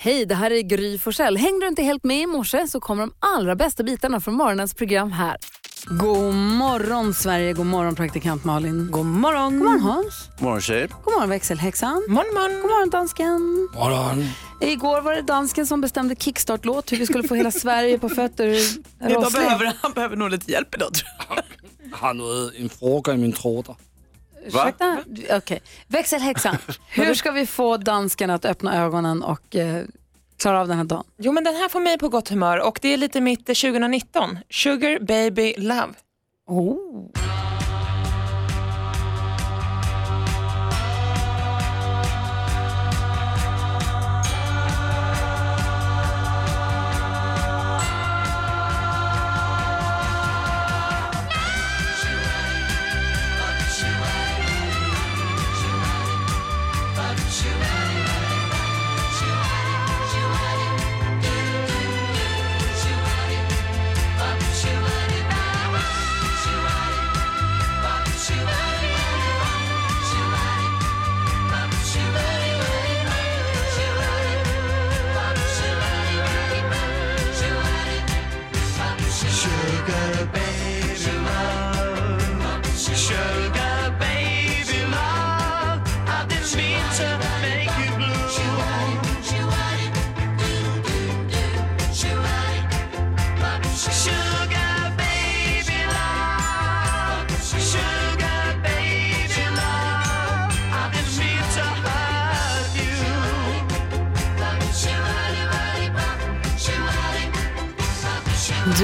Hej, det här är Gry Forssell. Hängde du inte helt med i morse så kommer de allra bästa bitarna från morgonens program här. God morgon Sverige, god morgon praktikant Malin. God morgon. God morgon Hans. God morgon tjejer. God morgon växelhäxan. Morgon, morgon. God morgon dansken. morgon. Igår var det dansken som bestämde kickstart-låt, hur vi skulle få hela Sverige på fötter. Idag behöver, han behöver nog lite hjälp idag tror jag. Jag har en fråga i min trådar. Ursäkta? Okej. Växelhäxan, hur ska vi få dansken att öppna ögonen och eh, klara av den här dagen? Jo men den här får mig på gott humör och det är lite mitt 2019. Sugar baby love. Oh.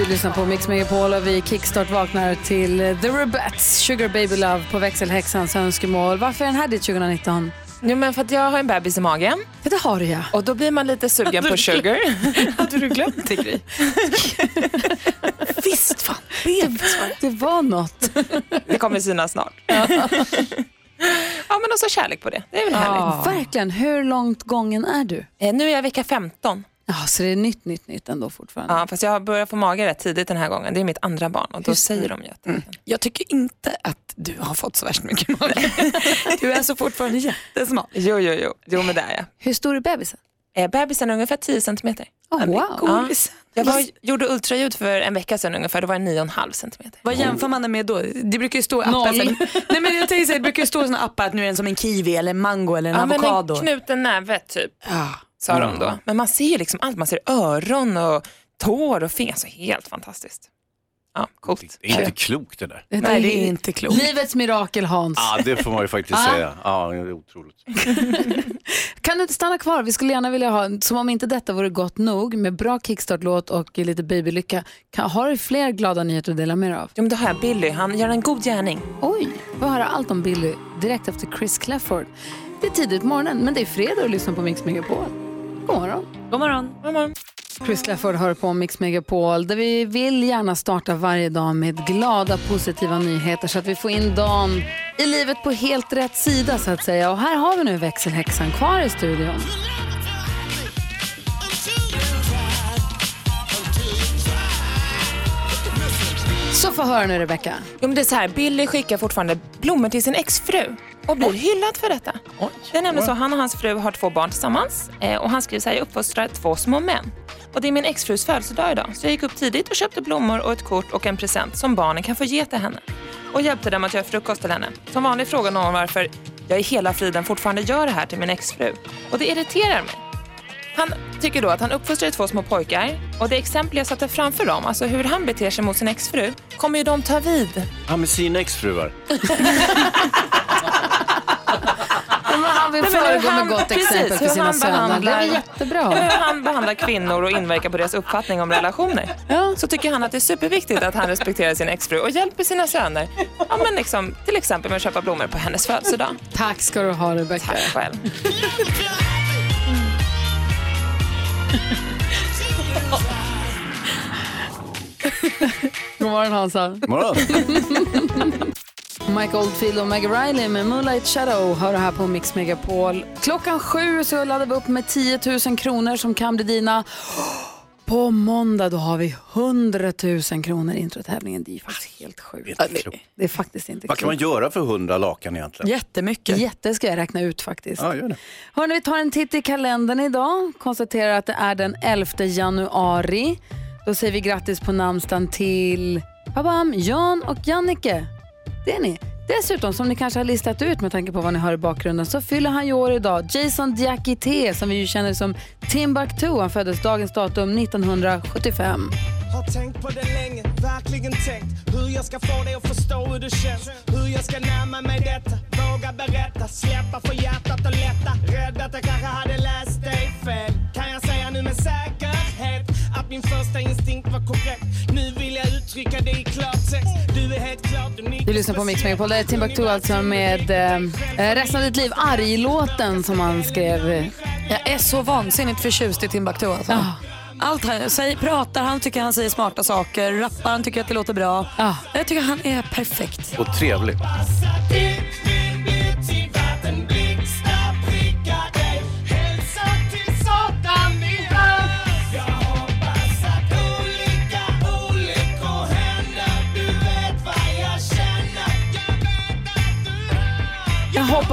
Du lyssnar på Mix Megapol och vi kickstart vaknar till The Rubettes Sugar Baby Love på växelhäxans önskemål. Varför är den här ditt 2019? Jo men för att jag har en bebis i magen För det har du ja. och då blir man lite sugen på sugar. Hade du glömt det Gry? Visst fan, var det. Det var något. Det kommer synas snart. ja men också kärlek på det. Det är väl härligt. Verkligen. Hur långt gången är du? Eh, Nu är jag vecka 15. Ja, så det är nytt, nytt, nytt ändå fortfarande. Ja, fast jag har börjat få mage rätt tidigt den här gången. Det är mitt andra barn och då säger de ju att det Jag tycker inte att du har fått så värst mycket mage. Du är alltså fortfarande jättesmal. Jo, jo, jo. Jo, men det är jag. Hur stor är bebisen? Eh, bebisen är ungefär 10 centimeter. Oh, wow. Ja. Jag var, gjorde ultraljud för en vecka sedan ungefär, då var det 9,5 centimeter. Vad jämför man den med då? Det brukar ju stå i. Så, nej men jag tänker så här, det brukar ju stå i såna appar att nu är den som en kiwi eller en mango eller en Ja, men avokado. en knuten näve typ, Ja. Sa de då. Men man ser ju liksom allt, man ser öron och tår och fingrar, så helt fantastiskt. Ja, coolt. Det är inte klokt det där. Nej det är inte klokt. Livets mirakel Hans. Ja, det får man ju faktiskt säga. Ja, det är otroligt. Kan du inte stanna kvar? Vi skulle gärna vilja ha, som om inte detta vore gott nog, med bra kickstart-låt och lite babylycka. Kan, har du fler glada nyheter att dela med dig av? Jo, men då har jag Billy, han gör en god gärning. Oj, vi höra allt om Billy direkt efter Chris Clafford. Det är tidigt på morgonen, men det är fredag och lyssnar på Mix Megapol. God morgon. God morgon. God morgon. Chris Clafford hör på Mix Megapol där vi vill gärna starta varje dag med glada positiva nyheter så att vi får in dagen i livet på helt rätt sida så att säga. Och här har vi nu växelhäxan kvar i studion. Så få höra nu Rebecca. Jo, men det är så här, Billy skickar fortfarande blommor till sin exfru och blir hyllad för detta. Det är nämligen så, han och hans fru har två barn tillsammans eh, och han skriver så här, jag uppfostrar två små män. Och det är min exfrus födelsedag idag, så jag gick upp tidigt och köpte blommor och ett kort och en present som barnen kan få ge till henne. Och hjälpte dem att göra frukost till henne. Som vanligt frågar någon varför jag i hela friden fortfarande gör det här till min exfru. Och det irriterar mig. Han tycker då att han uppfostrar två små pojkar och det exempel jag satte framför dem, alltså hur han beter sig mot sin exfru, kommer ju de ta vid. Ja, med sina exfruar. Han vill föregå med han- gott precis, exempel för hur sina han söner. Det är jättebra. Hur han behandlar kvinnor och inverkar på deras uppfattning om relationer. Ja. Så tycker han att det är superviktigt att han respekterar sin exfru och hjälper sina söner. Ja, men liksom, till exempel med att köpa blommor på hennes födelsedag. Tack ska du ha Rebecca. Tack själv. God morgon Hansa. Morgon. Mike Oldfield och Maggie Riley med Moonlight Shadow hör det här på Mix Megapol. Klockan sju så laddar vi upp med 10 000 kronor som kan bli dina. På måndag då har vi 100 000 kronor i introtävlingen. Det är faktiskt helt sjukt. Det är faktiskt inte Vad kan man göra för hundra lakan egentligen? Jättemycket. Jätte ska jag räkna ut faktiskt. Ja, gör det. Hörrni, vi tar en titt i kalendern idag. Konstaterar att det är den 11 januari. Då säger vi grattis på namnsdagen till Babam, Jan och Jannike. Det är ni. Dessutom, som ni kanske har listat ut med tanke på vad ni hör i bakgrunden, så fyller han ju år idag. Jason Diakité, som vi ju känner som Timbuktu, han föddes dagens datum 1975. Har tänkt på det länge, verkligen tänkt hur jag ska få dig att förstå hur det känns. Hur jag ska närma mig detta, våga berätta, släppa för hjärtat och lätta. Rädd att jag kanske hade läst dig fel. Kan jag säga nu med säkerhet att min första instinkt var korrekt. Nu vill jag uttrycka det i klartext. Du är helt klart unik. Du lyssnar på Mix Megapol. Det är Timbuktu alltså med eh, resten av ditt liv. Arg-låten som han skrev. Jag är så vansinnigt förtjust i Timbuktu alltså. Ja. Allt han säger, pratar han tycker han säger smarta saker, rappar han tycker att det låter bra. Ja. Jag tycker han är perfekt. Och trevlig.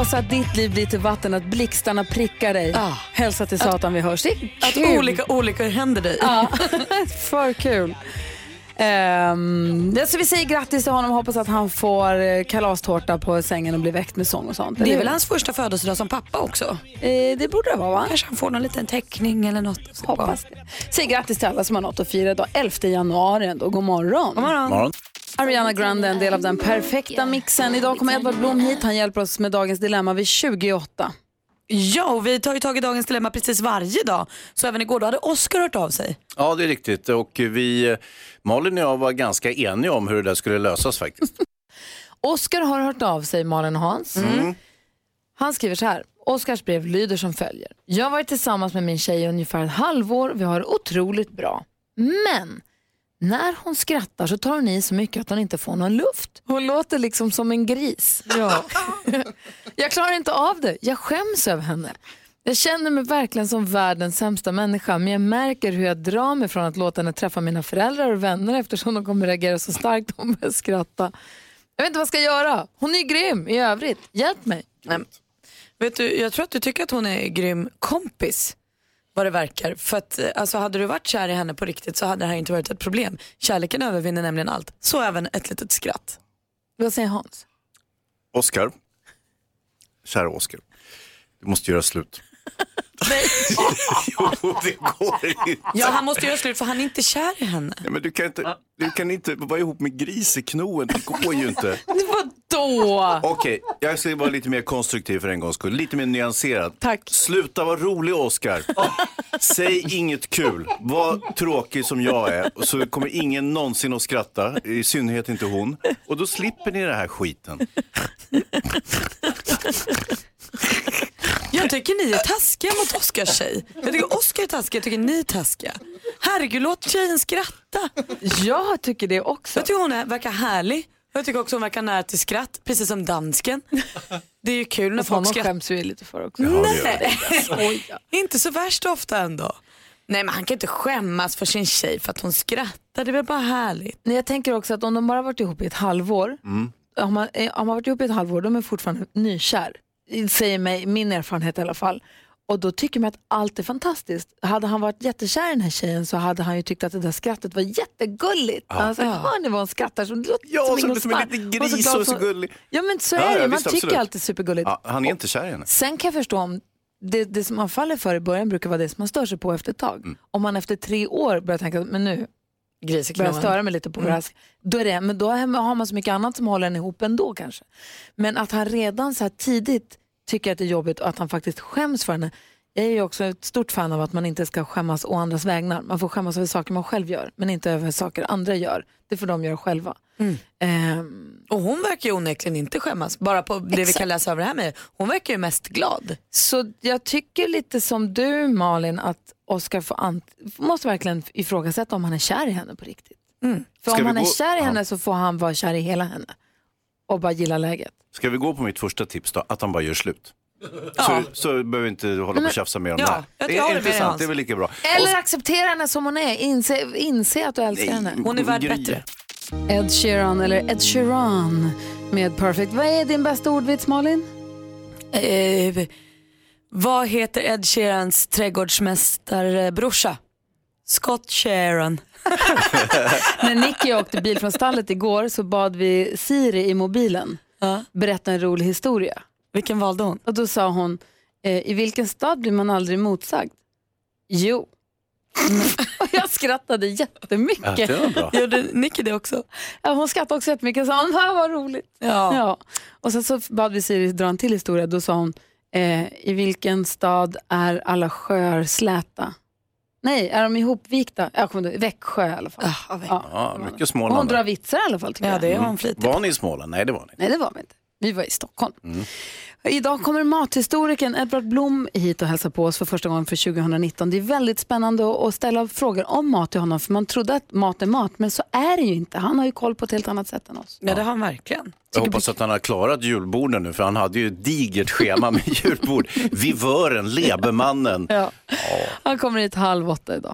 Hoppas att ditt liv blir till vatten, att blixtarna prickar dig. Ja. Hälsa till Satan vi hörs. Det är Att kul. olika olyckor händer dig. Ja, för kul. Um, så vi säger grattis till honom och hoppas att han får eh, kalastårta på sängen och blir väckt med sång och sånt. Det är väl hans första födelsedag som pappa också? Eh, det borde det vara va? Kanske han får någon liten teckning eller något. Hoppas det. Säg grattis till alla som har något att fira idag. 11 januari ändå. God morgon. God morgon. Morgon. Ariana Grande är en del av den perfekta mixen. Idag kommer Edvard Blom hit. Han hjälper oss med dagens dilemma vid 28. Ja, och vi tar ju tag i dagens dilemma precis varje dag. Så även igår då hade Oscar hört av sig. Ja, det är riktigt. Och vi, Malin och jag var ganska eniga om hur det där skulle lösas faktiskt. Oskar har hört av sig, Malin och Hans. Han skriver så här. Oskars brev lyder som följer. Jag har varit tillsammans med min tjej i ungefär ett halvår. Vi har det otroligt bra. Men när hon skrattar så tar hon i så mycket att hon inte får någon luft. Hon låter liksom som en gris. Ja. jag klarar inte av det. Jag skäms över henne. Jag känner mig verkligen som världens sämsta människa men jag märker hur jag drar mig från att låta henne träffa mina föräldrar och vänner eftersom de kommer reagera så starkt om jag skrattar. Jag vet inte vad jag ska göra. Hon är grym i övrigt. Hjälp mig. Nej, vet du, jag tror att du tycker att hon är grym kompis. Vad det verkar. För att, eh, alltså, hade du varit kär i henne på riktigt så hade det här inte varit ett problem. Kärleken övervinner nämligen allt. Så även ett litet skratt. Vad säger Hans? Oskar, kära Oskar, du måste göra slut. jo, det går inte. Ja, han måste göra slut för han är inte kär i henne. Ja, men du, kan inte, du kan inte vara ihop med griseknoen, det går ju inte. Vadå? Okej, jag ska vara lite mer konstruktiv för en gångs skull. Lite mer nyanserad. Tack. Sluta vara rolig Oscar. Säg inget kul. Var tråkig som jag är så kommer ingen någonsin att skratta. I synnerhet inte hon. Och då slipper ni den här skiten. Jag tycker ni är taskiga mot Oscars tjej. Jag tycker Oscar är taskig, jag tycker ni är taskiga. Herregud, låt tjejen skratta. Jag tycker det också. Jag tycker hon är, verkar härlig. Jag tycker också hon verkar nära till skratt, precis som dansken. Det är ju kul när folk skrattar. skäms vi ju lite för också. Nej, inte så värst ofta ändå. Nej men han kan inte skämmas för sin tjej för att hon skrattar, det är väl bara härligt. Nej, jag tänker också att om de bara varit ihop i ett halvår, om, man, eh, om man varit ihop i ett halvår, de är fortfarande nykär. Säger mig, min erfarenhet i alla fall. Och då tycker man att allt är fantastiskt. Hade han varit jättekär i den här tjejen så hade han ju tyckt att det där skrattet var jättegulligt. Hade sagt, hör ni vad hon skrattar? Så, det låter Ja, som som, som en Stark." liten Och gris och så som- gullig. Ja men så Ja, är det ja, man visst, tycker absolut. alltid supergulligt. Ja, han är inte kär i henne. Sen kan jag förstå om det, det som man faller för i början brukar vara det som man stör sig på efter ett tag. Mm. Om man efter tre år börjar tänka men nu börjar störa mig lite på mm. då, är det, men då har man så mycket annat som håller en ihop ändå kanske. Men att han redan så här tidigt tycker att det är jobbigt och att han faktiskt skäms för henne. Jag är ju också ett stort fan av att man inte ska skämmas å andras vägnar. Man får skämmas över saker man själv gör, men inte över saker andra gör. Det får de göra själva. Ehm, Och hon verkar ju onekligen inte skämmas, bara på det vi Exakt. kan läsa över det här med. Hon verkar ju mest glad. Så jag tycker lite som du Malin att Oscar får ant- måste verkligen ifrågasätta om han är kär i henne på riktigt. För Ska om vi han är kär i Ja. henne så får han vara kär i hela henne och bara gilla läget. Ska vi gå på mitt första tips då? Att han bara gör slut. Så, så behöver vi inte hålla på och tjafsa mer om ja, det här. jag Det är med inte dig, sant, Hans. det är väl lika bra. Eller acceptera henne som hon är. Inse, inse att du älskar henne. Hon är värd bättre. Ed Sheeran, eller Ed Sheeran med Perfect. Vad är din bästa ordvits, Malin? Eh, vad heter Ed Sheerans trädgårdsmästarbrorsa? Scott Sheeran. När Nicky åkte bil från stallet igår så bad vi Siri i mobilen Ja. berätta en rolig historia. Vilken valde hon? Och då sa hon, eh, i vilken stad blir man aldrig motsagd? Jo. och jag skrattade Ja, jättemycket. det var bra. Gjorde Nicky det också? Ja, hon skrattade också jättemycket och sa, "Ah, vad vad roligt. Ja. Ja. Och sen så bad vi Siri dra en till historia. Då sa hon, eh, i vilken stad är alla sjöar släta? Nej, är de ihopvikta? Jag kommer inte Växjö i alla fall. Ah, Ja. Ja, mycket Och hon Småland. drar vitsar i alla fall tycker Ja, jag. det är hon flitig Var ni i Småland? Nej, det var ni. Nej, det var vi inte. Vi var i Stockholm. Idag kommer mathistorikern Edvard Blom hit och hälsa på oss för första gången för 2019. Det är väldigt spännande att att ställa frågor om mat till honom för man trodde att mat är mat men så är det ju inte. Han har ju koll på ett helt annat sätt än oss. Ja, det har han verkligen. Jag hoppas att han har klarat julborden nu, för han hade ju ett digert schema med julbord. Vivören, Lebermannen. Ja. Han kommer hit halv åtta idag.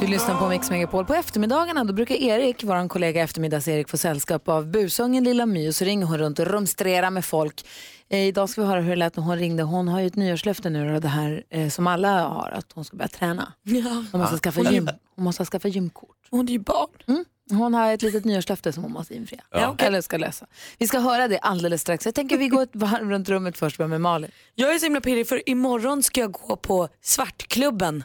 Du lyssnar på Mix Megapol. På eftermiddagarna då brukar Erik, vår kollega eftermiddags-Erik, få sällskap av busungen Lilla My och så ringer hon runt och rumstrerar med folk. Eh, idag ska vi höra hur det lät när hon ringde. Hon har ju ett nyårslöfte nu det här eh, som alla har, att hon ska börja träna. Ja. Hon måste, skaffa, gym, hon måste skaffa gymkort. Hon är ju barn. Hon har ett litet nyårslöfte som hon måste infria. Ja, okej. Eller ska lösa. Vi ska höra det alldeles strax. Jag tänker vi går ett varv runt rummet först med Malin. Jag är så himla pirrig för imorgon ska jag gå på Svartklubben.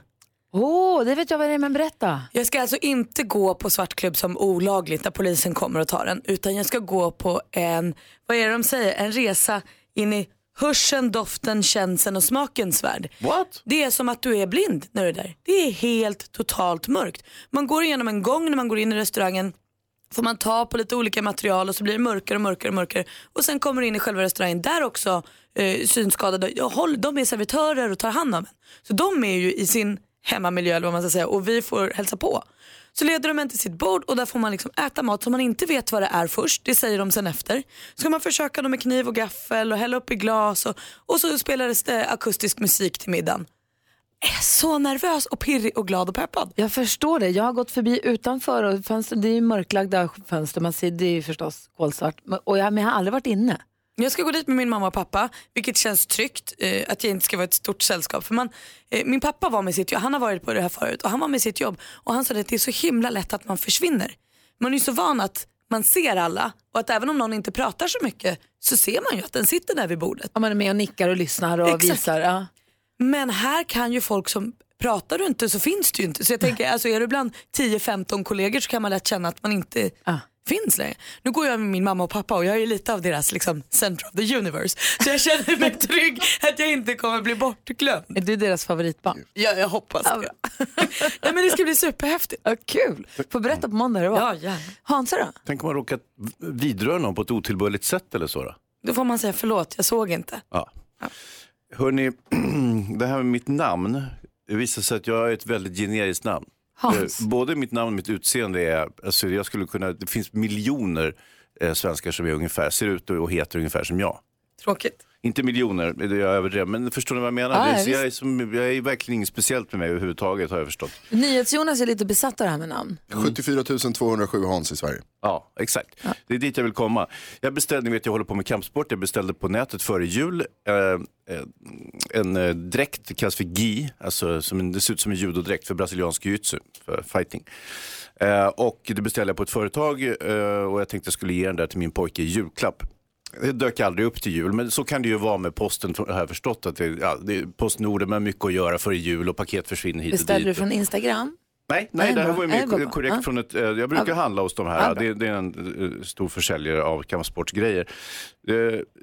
Åh, det vet jag vad det är, men berätta. Jag ska alltså inte gå på svartklubb som olagligt där polisen kommer och tar en utan jag ska gå på en, vad är det de säger, en resa in i hörseln, doften, känseln och smakens värld. What? Det är som att du är blind när du är där. Det är helt totalt mörkt. Man går igenom en gång när man går in i restaurangen får man ta på lite olika material och så blir det mörkare och mörkare och mörkare. Och sen kommer du in i själva restaurangen där också eh, synskadade, håll, de är servitörer och tar hand om en. Så de är ju i sin hemmamiljö eller vad man ska säga och vi får hälsa på. Så leder de en till sitt bord och där får man liksom äta mat som man inte vet vad det är först. Det säger de sen efter. Ska man försöka dem med kniv och gaffel och hälla upp i glas och, och så spelades det eh, akustisk musik till middagen. Jag är så nervös och pirrig och glad och peppad. Jag förstår det. Jag har gått förbi utanför och fönster, det är mörklagda fönster. Man ser, det är ju förstås kolsvart. Och jag, men jag har aldrig varit inne. Jag ska gå dit med min mamma och pappa, vilket känns tryggt. Eh, att jag inte ska vara ett stort sällskap. För man, eh, min pappa var med sitt jobb, han har varit på det här förut och han var med sitt jobb och han sa att det är så himla lätt att man försvinner. Man är ju så van att man ser alla och att även om någon inte pratar så mycket så ser man ju att den sitter där vid bordet. Om man är med och nickar och lyssnar och Exakt. visar. Ja. Men här kan ju folk som pratar du inte så finns du inte. Så jag tänker, alltså är du bland 10-15 kollegor så kan man lätt känna att man inte Ah. Finns längre. Nu går jag med min mamma och pappa och jag är lite av deras liksom, center of the universe. Så jag känner mig trygg att jag inte kommer bli bortglömd. Är du deras favoritbarn? Ja, jag hoppas det. ja, men det ska bli superhäftigt. Ja, kul. Får berätta på måndag hur det var. Ja. Hansa då? Tänk om man råkat vidröra någon på ett otillbörligt sätt eller så. Då. Då får man säga förlåt, jag såg inte. Ja. Hörni, det här med mitt namn. Det visar sig att jag har ett väldigt generiskt namn. Hans. Eh, Både mitt namn och mitt utseende är, alltså jag skulle kunna, det finns miljoner eh, svenskar som är ungefär, ser ut och heter ungefär som jag. Tråkigt. Inte miljoner, det är jag överdrev, men förstår ni vad jag menar? Ja, det, ja, jag, är som, jag är verkligen inget speciellt med mig överhuvudtaget har jag förstått. NyhetsJonas är lite besatt av det här med namn. 74 207 Hans i Sverige. Ja, exakt. Det är dit jag vill komma. Jag beställde, ni vet jag håller på med kampsport, jag beställde på nätet före jul eh, eh, en eh, dräkt, det kallas för gi, alltså som en, det ser ut som en judodräkt för brasiliansk jiu-jitsu, för fighting. Eh, och det beställde jag på ett företag eh, och jag tänkte jag skulle ge den där till min pojke i julklapp. Det dök aldrig upp till jul, men så kan det ju vara med posten har jag förstått. Att det, ja, det Postnord med mycket att göra före jul och paket försvinner hit och Beställde dit. du från Instagram? Nej, nej Nej, det här var ju mer bra. korrekt Ja. från ett, eh, jag brukar handla hos de här, det, det är en eh, stor försäljare av kampsportsgrejer. Eh,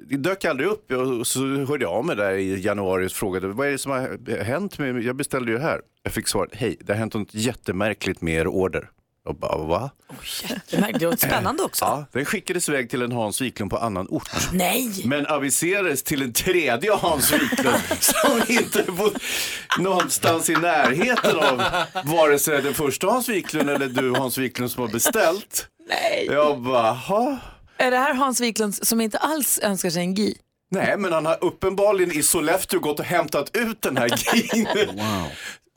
Det dök aldrig upp och så hörde jag av mig där i januari och frågade vad är det som har hänt med, jag beställde ju här. Jag fick svaret, hej det har hänt något jättemärkligt med er order. Jag bara, va? Det låter spännande också. Ja, den skickades iväg till en Hans Wiklund på annan ort. Nej! Men aviserades till en tredje Hans Wiklund som inte bott någonstans i närheten av vare sig den första Hans Wiklund eller du Hans Wiklund som har beställt. Nej. Jag bara, ha? Är det här Hans Wiklund som inte alls önskar sig en GI? Nej, men han har uppenbarligen i Sollefteå gått och hämtat ut den här gin.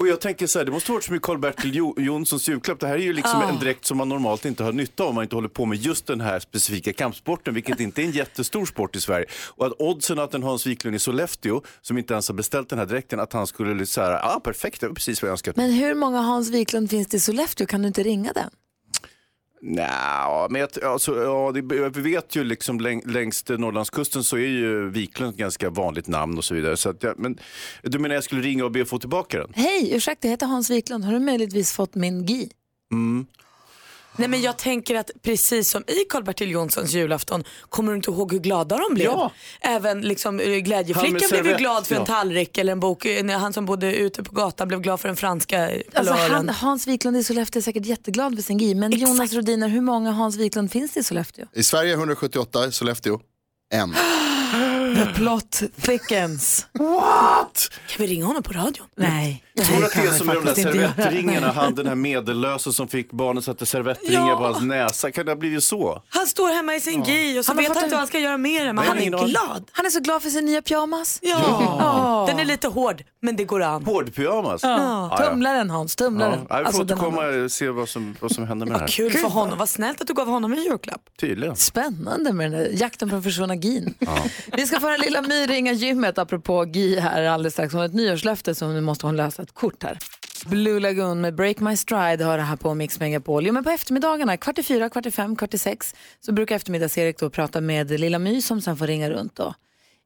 Och jag tänker så här, det måste ha varit som i Karl-Bertil Jo- Jonssons julklapp. Det här är ju liksom Ja. en dräkt som man normalt inte har nytta av om man inte håller på med just den här specifika kampsporten, vilket inte är en jättestor sport i Sverige. Och att oddsen att en Hans Wiklund i Sollefteå, som inte ens har beställt den här dräkten, att han skulle här, ja ah, perfekt, det var precis vad jag önskat. Men hur många Hans Wiklund finns det i Sollefteå? Kan du inte ringa den? Nja, men jag, alltså, ja, jag vet ju liksom läng, längs Norrlandskusten så är ju Wiklund ett ganska vanligt namn och så vidare. Så att jag, men, du menar jag skulle ringa och be att få tillbaka den? Hej, ursäkta, jag heter Hans Wiklund. Har du möjligtvis fått min GI? Mm. Nej men jag tänker att precis som i Karl-Bertil Jonssons julafton, kommer du inte ihåg hur glada de blev? Ja. Även liksom, eh, glädjeflickan blev ju glad för en ja. tallrik eller en bok. Eh, Han som bodde ute på gatan blev glad för den franska Alltså, han, Hans Wiklund i Sollefteå är säkert jätteglad för sin GI. Men Exakt. Jonas Rodiner, hur många Hans Wiklund finns det i Sollefteå? I Sverige 178, i Sollefteå en. The plot thickens. What? Kan vi ringa honom på radion? Nej. Jag tror att det är som med de där servettringarna, han den här medellösa som fick barnen satte servettringar Ja. på hans näsa. Kan det ha blivit så? Han står hemma i sin GI och så Han vet han en- inte vad han ska göra med det men han är glad. Han är så glad för sin nya pyjamas. Ja. Ja. Den är lite hård men det går an. Hårdpyjamas? Ja. Tumlaren Hans, Ja, tumlaren. jag får Alltså, den återkomma och se vad som, vad som händer med det här. kul för honom, vad snällt att du gav honom en julklapp. Tydligen. Spännande med den där jakten på den försvunna gin. Vi ska få höra Lilla My ringa gymmet apropå GI här alldeles strax. Hon har ett nyårslöfte så nu måste hon lösa ett kort här. Blue Lagoon med Break My Stride har det här på Mix Megapol. Jo, men på eftermiddagarna, kvart i fyra, kvart i fem, kvart i sex så brukar eftermiddags-Erik då prata med Lilla My som sen får ringa runt och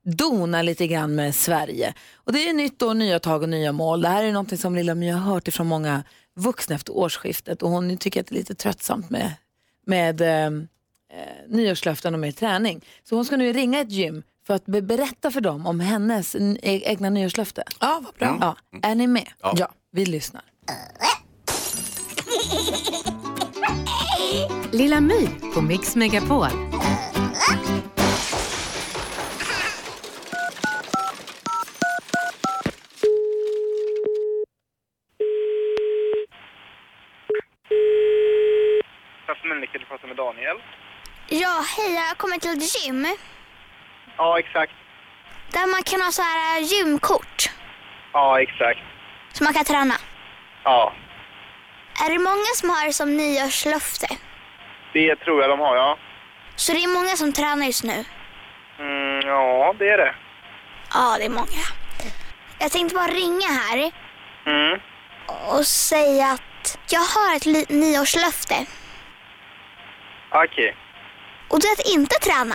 dona lite grann med Sverige. Och det är ju nytt år, nya tag och nya mål. Det här är någonting som Lilla My har hört ifrån många vuxna efter årsskiftet och hon tycker att det är lite tröttsamt med, med eh, eh, nyårslöften och mer träning. Så hon ska nu ringa ett gym för att be- berätta för dem om hennes n- e- egna nyårslöfte. Ja, vad bra. Ja. Är ni med? Ja. vi lyssnar. Lilla My på Mix Megapol. Du pratar med Daniel. Ja, hej, jag har kommit till ett gym Ja, exakt. där man kan ha så här äh, gymkort Ja, exakt. så man kan träna. Ja, Är det många som har det som nyårslöfte? det tror jag de har, ja. Så det är många som tränar just nu? Mm, ja, det är det. Ja, det är många. Jag tänkte bara ringa här Mm. och säga att jag har ett nyårslöfte Okej. och det är att inte träna.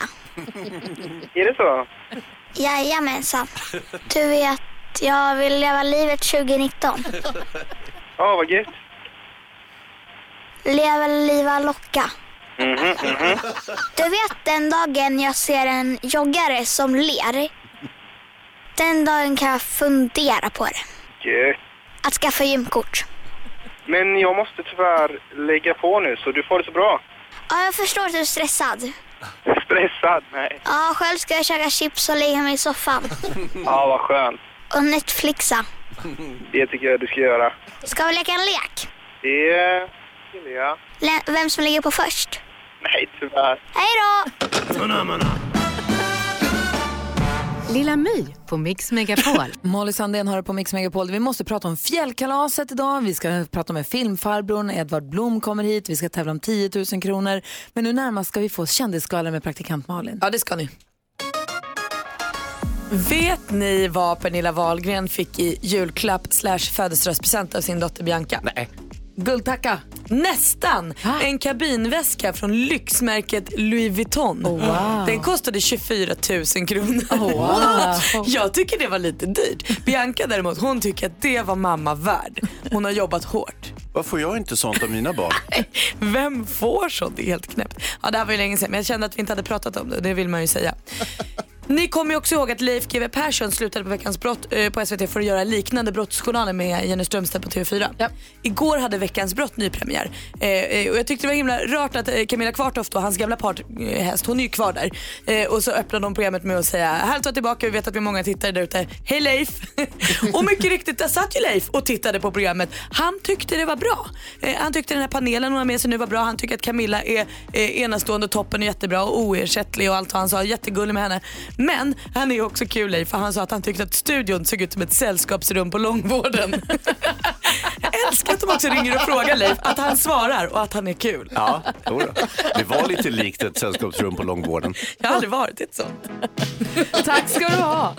Är det så? Jajamensan. Du vet, jag vill leva livet 2019. Ja, vad gött. Leva, liva, locka. Mhm, mhm. Du vet den dagen jag ser en joggare som ler. Den dagen kan jag fundera på det. Gött. Att skaffa gymkort. Men jag måste tyvärr lägga på nu, så du får det så bra. Ja, jag förstår att du är stressad. Stressad? Nej. Ja, själv ska jag käka chips och lägga mig i soffan. Ja, vad skönt. Och Netflixa. Det tycker jag du ska göra. Ska vi leka en lek? Det vill jag. Vem som ligger på först? Nej, tyvärr. Hej då! Lilla My på Mix Megapol. Molly Sandén har det på Mix Megapol. Vi måste prata om fjällkalaset idag. Vi ska prata med filmfarbrorn. Edvard Blom kommer hit. Vi ska tävla om 10 000 kronor. Men nu närmast ska vi få kändisskvaller med praktikant Malin. Ja, det ska ni. Vet ni vad Pernilla Wahlgren fick i julklapp slash födelsedagspresent av sin dotter Bianca? Nej. Guldtacka. Nästan! En kabinväska från lyxmärket Louis Vuitton. wow. Den kostade 24 000 kronor. wow. Jag tycker det var lite dyrt. Bianca däremot, hon tycker att det var mamma värd. Hon har jobbat hårt. Varför får jag inte sånt av mina barn? Vem får sånt? Det är helt knäppt. Ja, det här var ju länge sedan men jag kände att vi inte hade pratat om det. Det vill man ju säga. Ni kommer ju också ihåg att Leif GW Persson slutade på Veckans brott eh, på SVT för att göra liknande brottsjournaler med Jenny Strömstedt på TV4. Ja. Igår hade Veckans brott nypremiär. Eh, eh, och jag tyckte det var himla rart att eh, Camilla Kvartoft och hans gamla parthäst, hon är ju kvar där. Och så öppnade de programmet med att säga att vara tillbaka, vi vet att vi är många tittare där ute. Hej Leif! och mycket riktigt, där satt ju Leif och tittade på programmet. Han tyckte det var bra. Eh, han tyckte den här panelen hon har med sig nu var bra. Han tycker att Camilla är eh, enastående och toppen och jättebra och oersättlig och allt vad han sa. Jättegullig med henne. Men han är också kul Leif, för han sa att han tyckte att studion såg ut som ett sällskapsrum på långvården. Älskar att de också ringer och frågar Leif, att han svarar och att han är kul. Ja, jodå. det var lite likt ett sällskapsrum på långvården. Jag har aldrig varit i ett sånt. Tack ska du ha.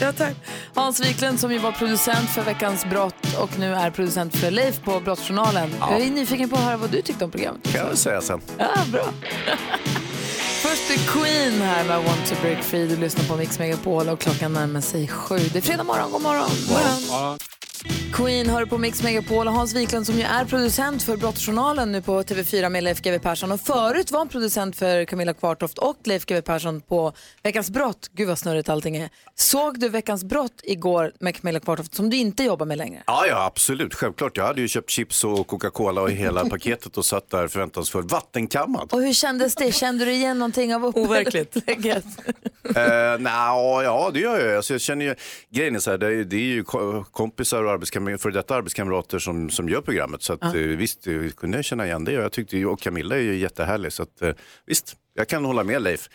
Ja, tack. Hans Wiklund som ju var producent för Veckans brott och nu är producent för Leif på Brottsjournalen. Ja. Jag är nyfiken på att höra vad du tyckte om programmet. kan jag säga sen. Ja, bra. Först är Queen här med I want to break free. Du lyssnar på Mix Megapol och klockan närmar sig sju. Det är fredag morgon. God morgon. morgon. Queen hör på Mix Megapol och Hans Wiklund som ju är producent för Brottsjournalen nu på TV4 med Leif GW Persson och förut var han producent för Camilla Kvartoft och Leif GW Persson på Veckans brott. Gud vad snurrigt allting är. Såg du Veckans brott igår med Camilla Kvartoft som du inte jobbar med längre? Ja, ja, absolut. Självklart. Jag hade ju köpt chips och Coca-Cola och hela paketet och satt där förväntansfull vattenkammad. Och hur kändes det? Kände du igen någonting av upplägget? Uh, Nja, ja det gör jag. Alltså, jag känner ju, grejen är så här, det är, det är ju ko- kompisar och arbetskam- för detta arbetskamrater som, som gör programmet. Så att, Ja. eh, visst, eh, kunde jag känna igen det. Jag tyckte och Camilla är ju jättehärlig. Så att, eh, visst, jag kan hålla med Leif.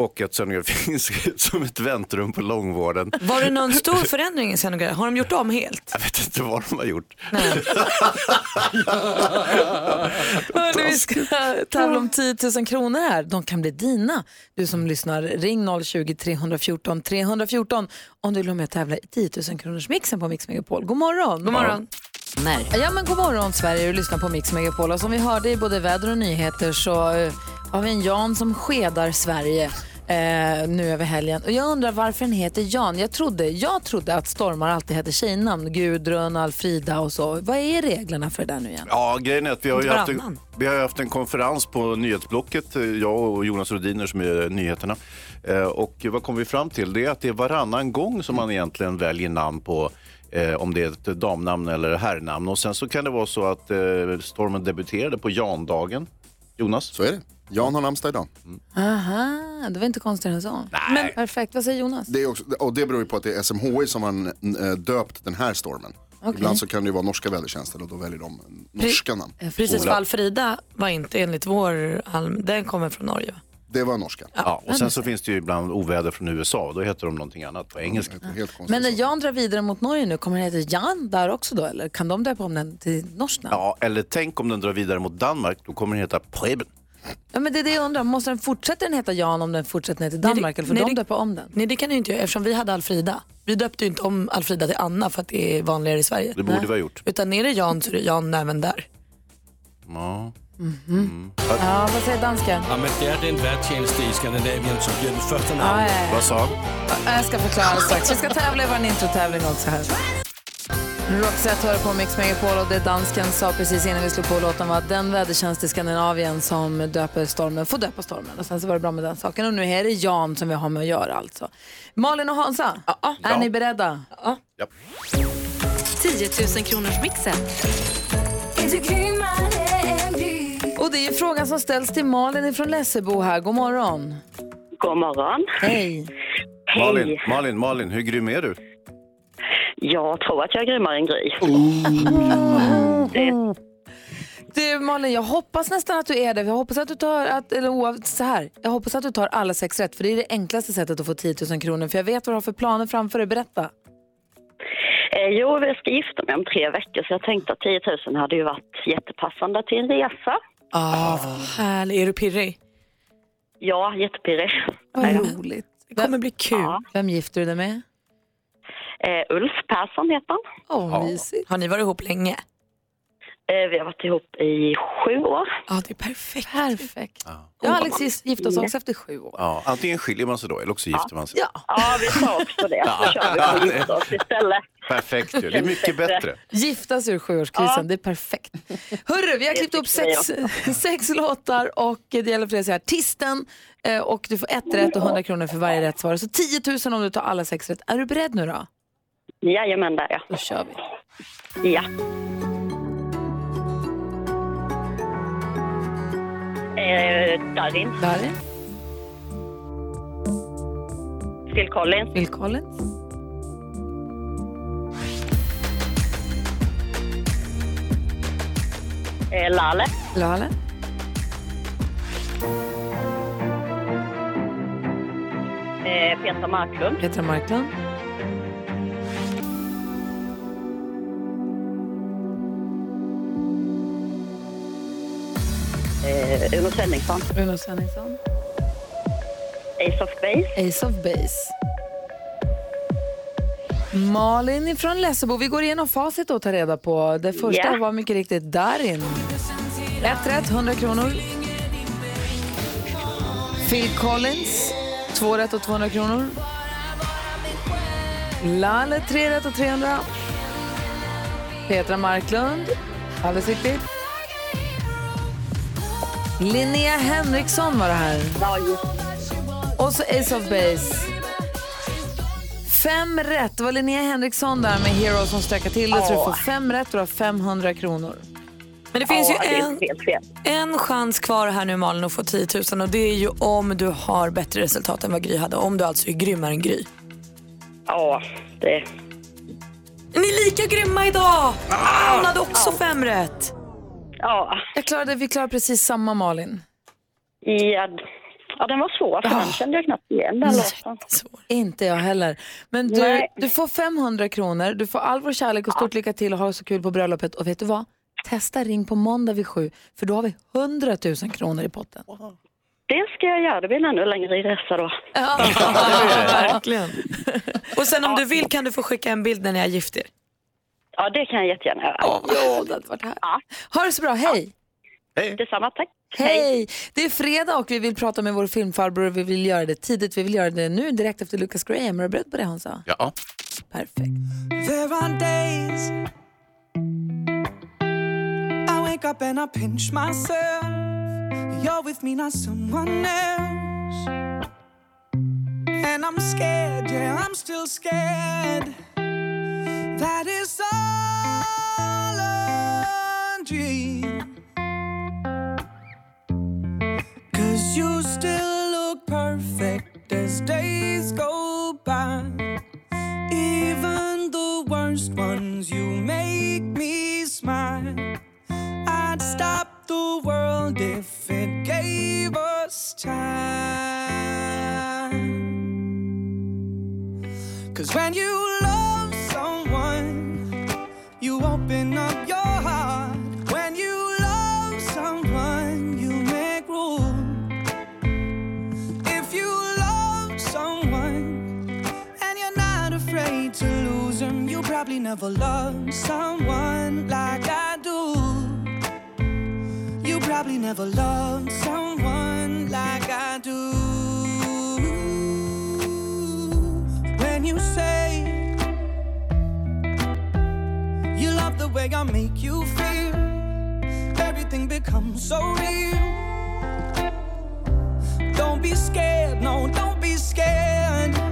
Och att Sönningar finns som ett väntrum på långvården. Var det någon stor förändring i scenografi? Har de gjort om helt? Jag vet inte vad de har gjort. Hörni, vi ska tävla om 10 000 kronor här. De kan bli dina. Du som lyssnar, ring 020 314 314 om du vill vara med och tävla i 10 000 kronors mixen på Mix Megapol. God morgon. God morgon. Nej. Ja, men god morgon Sverige, du lyssnar på Mix Megapol. Och som vi hörde i både väder och nyheter så eh, har vi en Jan som skedar Sverige eh, nu över helgen. Och jag undrar varför den heter Jan. Jag trodde, jag trodde att stormar alltid hette tjejnamn. Gudrun, Alfrida och så. Vad är reglerna för det där nu igen? Ja, grejen är att vi har, ju haft en, vi har haft en konferens på nyhetsblocket, eh, jag och Jonas Rodiner som är nyheterna. Eh, Och vad kom vi fram till? Det är att det är varannan gång som man egentligen väljer namn på eh, om det är ett damnamn eller herrnamn. Och sen så kan det vara så att eh, stormen debuterade på Jandagen. Jonas? Så är det. Jan har namnsdag idag. Aha, det var inte konstigare än så. Men perfekt, vad säger Jonas? Det är också, och det beror ju på att det är SMHI som har eh, döpt den här stormen. Okej. Ibland så kan det ju vara norska vädertjänsten och då väljer de norska namn. Precis, för Alfrida var inte enligt vår alm, den kommer från Norge. Det var norska. Ja, och sen så finns det ju ibland oväder från USA och då heter de någonting annat på engelska. Men när Jan drar vidare mot Norge nu, kommer den heta Jan där också då? Eller kan de döpa om den till norskt namn? Ja, eller tänk om den drar vidare mot Danmark, då kommer den heta Preben. Ja, men det är det jag undrar. Måste den fortsätta den heta Jan om den fortsätter ner till Danmark? eller får de det, döpa om den? Nej det kan du inte göra eftersom vi hade Alfrida. Vi döpte ju inte om Alfrida till Anna för att det är vanligare i Sverige. Det borde vi ha gjort. Utan är det Jan så är det Jan även där. Ja. Ja, vad säger dansken? Ja, men det är den värdtjänst i Skandinavien som blir det första Ja, namnet. ja, ja. Vad sa han? Jag ska förklara strax. Vi ska tävla i vår introtävling också här. Roxette hör på Mix Megapol och det dansken sa precis innan vi slog på låten var att den vädertjänst i Skandinavien som döper stormen får döpa stormen. Och sen så var det bra med den saken. Och nu är det Jan som vi har med att göra alltså. Malin och Hansa, är Ja. ni beredda? Ja. 10 000 kronors mixen. Och det är frågan som ställs till Malin från Lessebo här. God morgon. God morgon. Hej. Malin, Malin, Malin, hur grym är du? Jag tror att jag är grymmare än Gry. Du Malin, jag hoppas nästan att du är det. Jag hoppas att du tar, att, eller så här. Jag hoppas att du tar alla sex rätt för det är det enklaste sättet att få 10 000 kronor. För jag vet vad du har för planer framför dig. Berätta. Eh, jo, vi ska gifta mig om tre veckor så jag tänkte att 10 000 hade ju varit jättepassande till en resa. Ah, vad härligt. Är du pirrig? Ja, jättepirrig. Vad roligt. Det kommer bli kul. Vem gifter du dig med? Eh, Ulf Persson heter han. Åh, mysigt. Har ni varit ihop länge? Eh, vi har varit ihop i sju år. Ja, det är perfekt. Perfekt. Jag och Alex gis- gifte oss också efter sju år. Ja, antingen skiljer man sig då eller också gifter man sig. Ja. Ja, vi sa också det. Så kör vi på gifta oss istället. Perfekt ju, det är mycket bättre. Gifta sig ur sjuårskrisen, Ja. det är perfekt. Hörru, vi har klippt upp sex, sex låtar och det gäller för dig att säga artisten eh, och du får ett rätt och 100 kronor för varje rätt svar. Så 10 000 om du tar alla sex rätt. Är du beredd nu då? Jajamän, där ja. Då kör vi. Ja. Eh, Darin, Darin, Phil Collins, Phil Collins, eh, Lale, Lale, eh, Petra Marklund. Petra Marklund. Eh, Uno Svenningsson. Uno Svenningsson. Ace of Base. Ace of Base. Malin ifrån Lessebo. Vi går igenom facit och tar reda på. Det första Ja. var mycket riktigt Darin. Ett rätt, 100 kronor. Phil Collins, två rätt och 200 kronor. Lalle, tre rätt och 300. Petra Marklund, alldeles riktigt. Linnea Henriksson var det här. Och så Ace of Base. Fem rätt. Det var Linnea Henriksson där med Hero som stökade till det. Så du får fem rätt och du har 500 kronor. Men det finns ju en, en chans kvar här nu Malin att få 10 000 och det är ju om du har bättre resultat än vad Gry hade. Om du alltså är grymmare än Gry. Ja, det... Ni är lika grymma idag! Hon hade också fem rätt. Ja. Jag klarade, vi klarade precis samma Malin. Ja, ja, den var svår för den kände jag knappt igen den låten. Inte jag heller. Men du, Nej. du får 500 kronor, du får all vår kärlek och stort lycka till och ha så kul på bröllopet. Och vet du vad? Testa ring på måndag vid sju, för då har vi 100 000 kronor i potten. Det ska jag göra. Det blir en ännu längre resa då. Ja, verkligen. Och sen om du vill kan du få skicka en bild när ni har gift er. Ja, det kan jag jättegärna göra. Ja, det hade varit här. Ha det så bra, hej! Hej! Detsamma, tack. Hej! Det är fredag och vi vill prata med vår filmfarbror och vi vill göra det tidigt. Vi vill göra det nu direkt efter Lucas Graham. Är du beredd på det Hansa? Ja. Perfekt. There are days I wake up and I pinch myself. You're with me, not someone else. And I'm scared, yeah, I'm still scared. That is all a dream. Cause you still look perfect as days go by. Even the worst ones, you make me smile. I'd stop the world if it gave us time. Cause when you never loved someone like I do. You probably never loved someone like I do. When you say you love the way I make you feel, everything becomes so real. Don't be scared, no, don't be scared.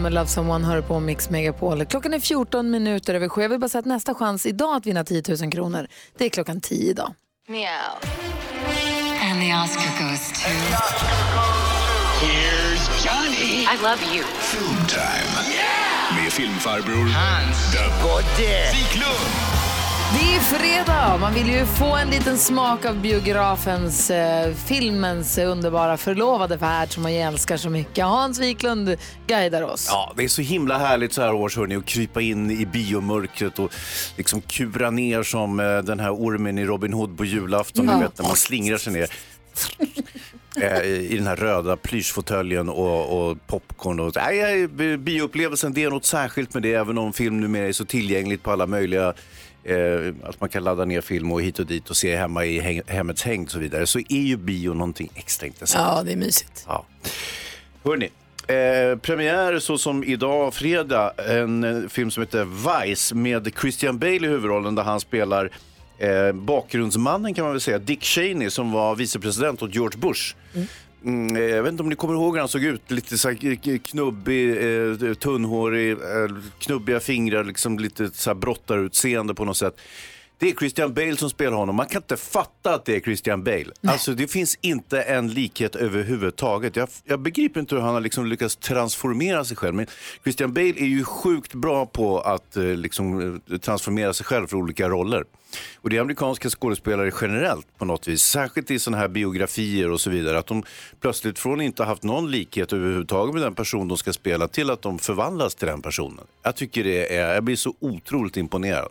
Graham och Love Someone hör på Mix Megapol. Klockan är 14 minuter över sju. Jag vill bara säga att nästa chans idag att vinna 10 000 kronor, det är klockan 10 idag. Meow. And the Oscar goes to... Here's Johnny. I love you. Film time. Med filmfarbror Hans Godde Wiklund. Det är fredag. Man vill ju få en liten smak av biografens, eh, filmens underbara förlovade värld som man ju älskar så mycket. Hans Wiklund guidar oss. Ja, det är så himla härligt så här års hörni att krypa in i biomörkret och liksom kura ner som eh, den här ormen i Robin Hood på julafton, ni vet när man slingrar sig ner. Eh, i den här röda plyschfåtöljen och, och popcorn. Och, nej, nej, bi- bioupplevelsen, det är något särskilt med det, även om film numera är så tillgängligt på alla möjliga att man kan ladda ner film och hit och dit och se hemma i häng, hemmets häng och så vidare. Så är ju bio någonting extra intressant. Ja, det är mysigt. Ja. Hörni, eh, premiär så som idag fredag, en eh, film som heter Vice med Christian Bale i huvudrollen där han spelar eh, bakgrundsmannen kan man väl säga, Dick Cheney som var vicepresident åt George Bush. Mm, Mm, eh, jag vet inte om ni kommer ihåg hur han såg ut. Lite så här knubbig, eh, tunnhårig, eh, knubbiga fingrar, liksom lite så här brottarutseende på något sätt. Det är Christian Bale som spelar honom. Man kan inte fatta att det är Christian Bale. Alltså det finns inte en likhet överhuvudtaget. Jag, jag begriper inte hur han har liksom lyckats transformera sig själv. Men Christian Bale är ju sjukt bra på att eh, liksom, eh, transformera sig själv för olika roller. Och det är amerikanska skådespelare generellt på något vis. Särskilt i sådana här biografier och så vidare. Att de plötsligt från inte haft någon likhet överhuvudtaget med den person de ska spela till att de förvandlas till den personen. Jag tycker det är, jag blir så otroligt imponerad.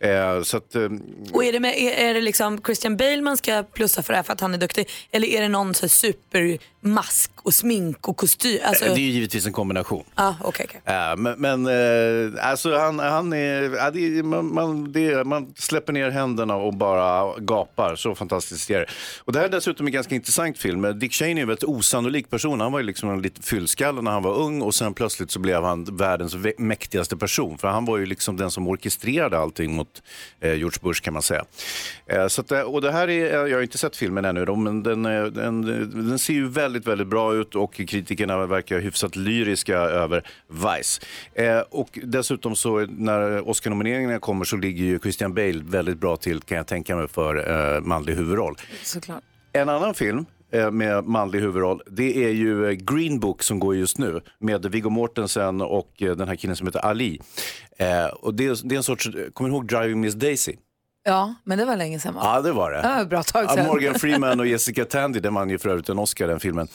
Eh, så att, eh, Och är det, med, är, är det liksom Christian Bale man ska plussa för det här för att han är duktig? Eller är det någon så supermask och smink och kostym? Alltså, Det är ju givetvis en kombination. ah, okay, okay. Ja, men men eh, alltså han, han är, det, man, man, det, man släpper ner händerna och bara gapar. Så fantastiskt är det. Och det här är dessutom en ganska intressant film. Dick Cheney är en väldigt osannolik person. Han var ju liksom en liten fyllskalle när han var ung och sen plötsligt så blev han världens vä- mäktigaste person. För han var ju liksom den som orkestrerade allting mot eh, George Bush kan man säga. Eh, så att, eh, och det här är, jag har inte sett filmen ännu då, men den, eh, den, den ser ju väldigt, väldigt bra ut och kritikerna verkar hyfsat lyriska över Vice. Eh, och dessutom så när Oscar-nomineringarna kommer så ligger ju Christian Bale väldigt bra till kan jag tänka mig för eh, manlig huvudroll. Såklart. En annan film eh, Eh, med manlig huvudroll, det är ju eh, Green Book som går just nu med Viggo Mortensen och eh, den här killen som heter Ali. Eh, och det, det är en sorts, kommer ni ihåg Driving Miss Daisy? Ja, men det var länge sedan? Ja, det var det. Ja, bra tag sedan. Morgan Freeman och Jessica Tandy, den vann ju för övrigt en Oscar den filmen.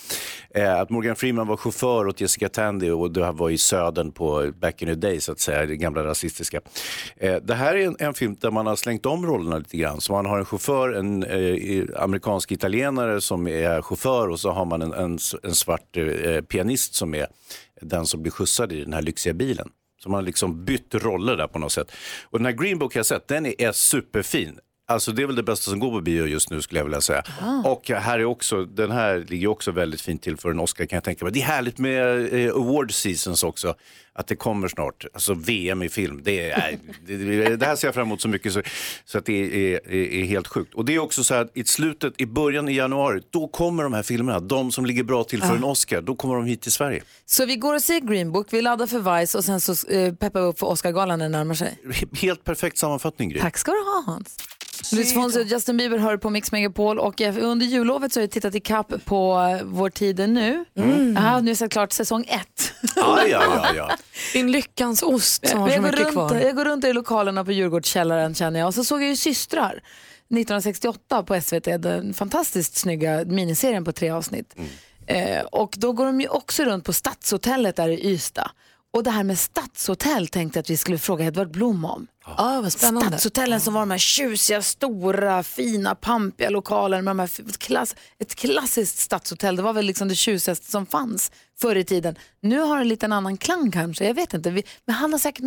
Eh, att Morgan Freeman var chaufför åt Jessica Tandy och det här var i södern på back in the day så att säga, det gamla rasistiska. Eh, det här är en, en film där man har slängt om rollerna lite grann. Så man har en chaufför, en eh, amerikansk italienare som är chaufför och så har man en, en, en svart eh, pianist som är den som blir skjutsad i den här lyxiga bilen. Så man har liksom bytt roller där på något sätt. Och den här Green Book jag har sett, den är, är superfin. Alltså det är väl det bästa som går på bio just nu skulle jag vilja säga. Och här är också, den här ligger också väldigt fint till för en Oscar kan jag tänka mig. Det är härligt med eh, award seasons också. Att det kommer snart, alltså VM i film. Det, är, det, det, det här ser jag fram emot så mycket så, så att det är, är, är helt sjukt. Och det är också så här, i slutet, i början i januari, då kommer de här filmerna, de som ligger bra till för en Oscar, då kommer de hit till Sverige. Så vi går och ser Green Book, vi laddar för Vice och sen så eh, peppar vi upp för Oscargalan när den närmar sig. Helt perfekt sammanfattning Gry. Tack ska du ha Hans. Luis Fonsi och Justin Bieber hör på Mix Megapol och eh, under jullovet så har jag tittat i kapp på eh, Vår tid nu. Mm. Jag har nu sett klart säsong ett. Ja, ja, ja, ja. Din lyckans ost som har jag, så går mycket runt, kvar. jag går runt i lokalerna på Djurgårdskällaren känner jag och så såg jag ju Systrar 1968 på SVT, den fantastiskt snygga miniserien på tre avsnitt. Eh, och då går de ju också runt på Stadshotellet där i Ystad. Och det här med stadshotell tänkte jag att vi skulle fråga Edvard Blom om. Ja, vad spännande. Stadshotellen som var de här tjusiga, stora, fina, pampiga lokaler med de här f- klass, ett klassiskt stadshotell. Det var väl liksom det tjusigaste som fanns förr i tiden. Nu har det lite en annan klang kanske, jag vet inte. Vi, men han har säkert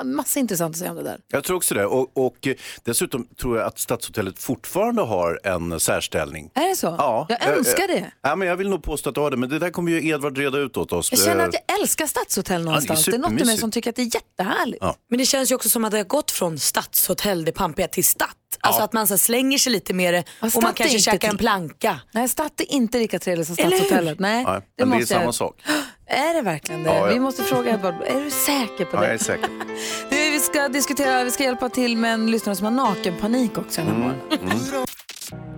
en massa intressant att säga om det där. Jag tror också det. Och, och eh, dessutom tror jag att Stadshotellet fortfarande har en särställning. Är det så? Ja, jag eh, önskar eh, det. Ja, men jag vill nog påstå att det har det, men det där kommer ju Edvard reda ut åt oss. Jag känner Eh, att jag älskar stadshotell någonstans. det, är något i mig som tycker att det är jättehärligt. Ja. Men det känns ju också som att det har gått från stadshotell, det pampiga, till stadt. Alltså Ja. att man så slänger sig lite mer Ja, och man kanske käkar en planka. Nej, Stadt är inte lika trevligt som? Stadshotellet. Nej, Nej, men det är måste samma jag- sak. Är det verkligen det? Ja, ja. Vi måste fråga Edvard, är du säker på Ja, det? jag är säker. Du, vi ska diskutera, vi ska hjälpa till med en lyssnare som har nakenpanik också den här Mm. morgonen.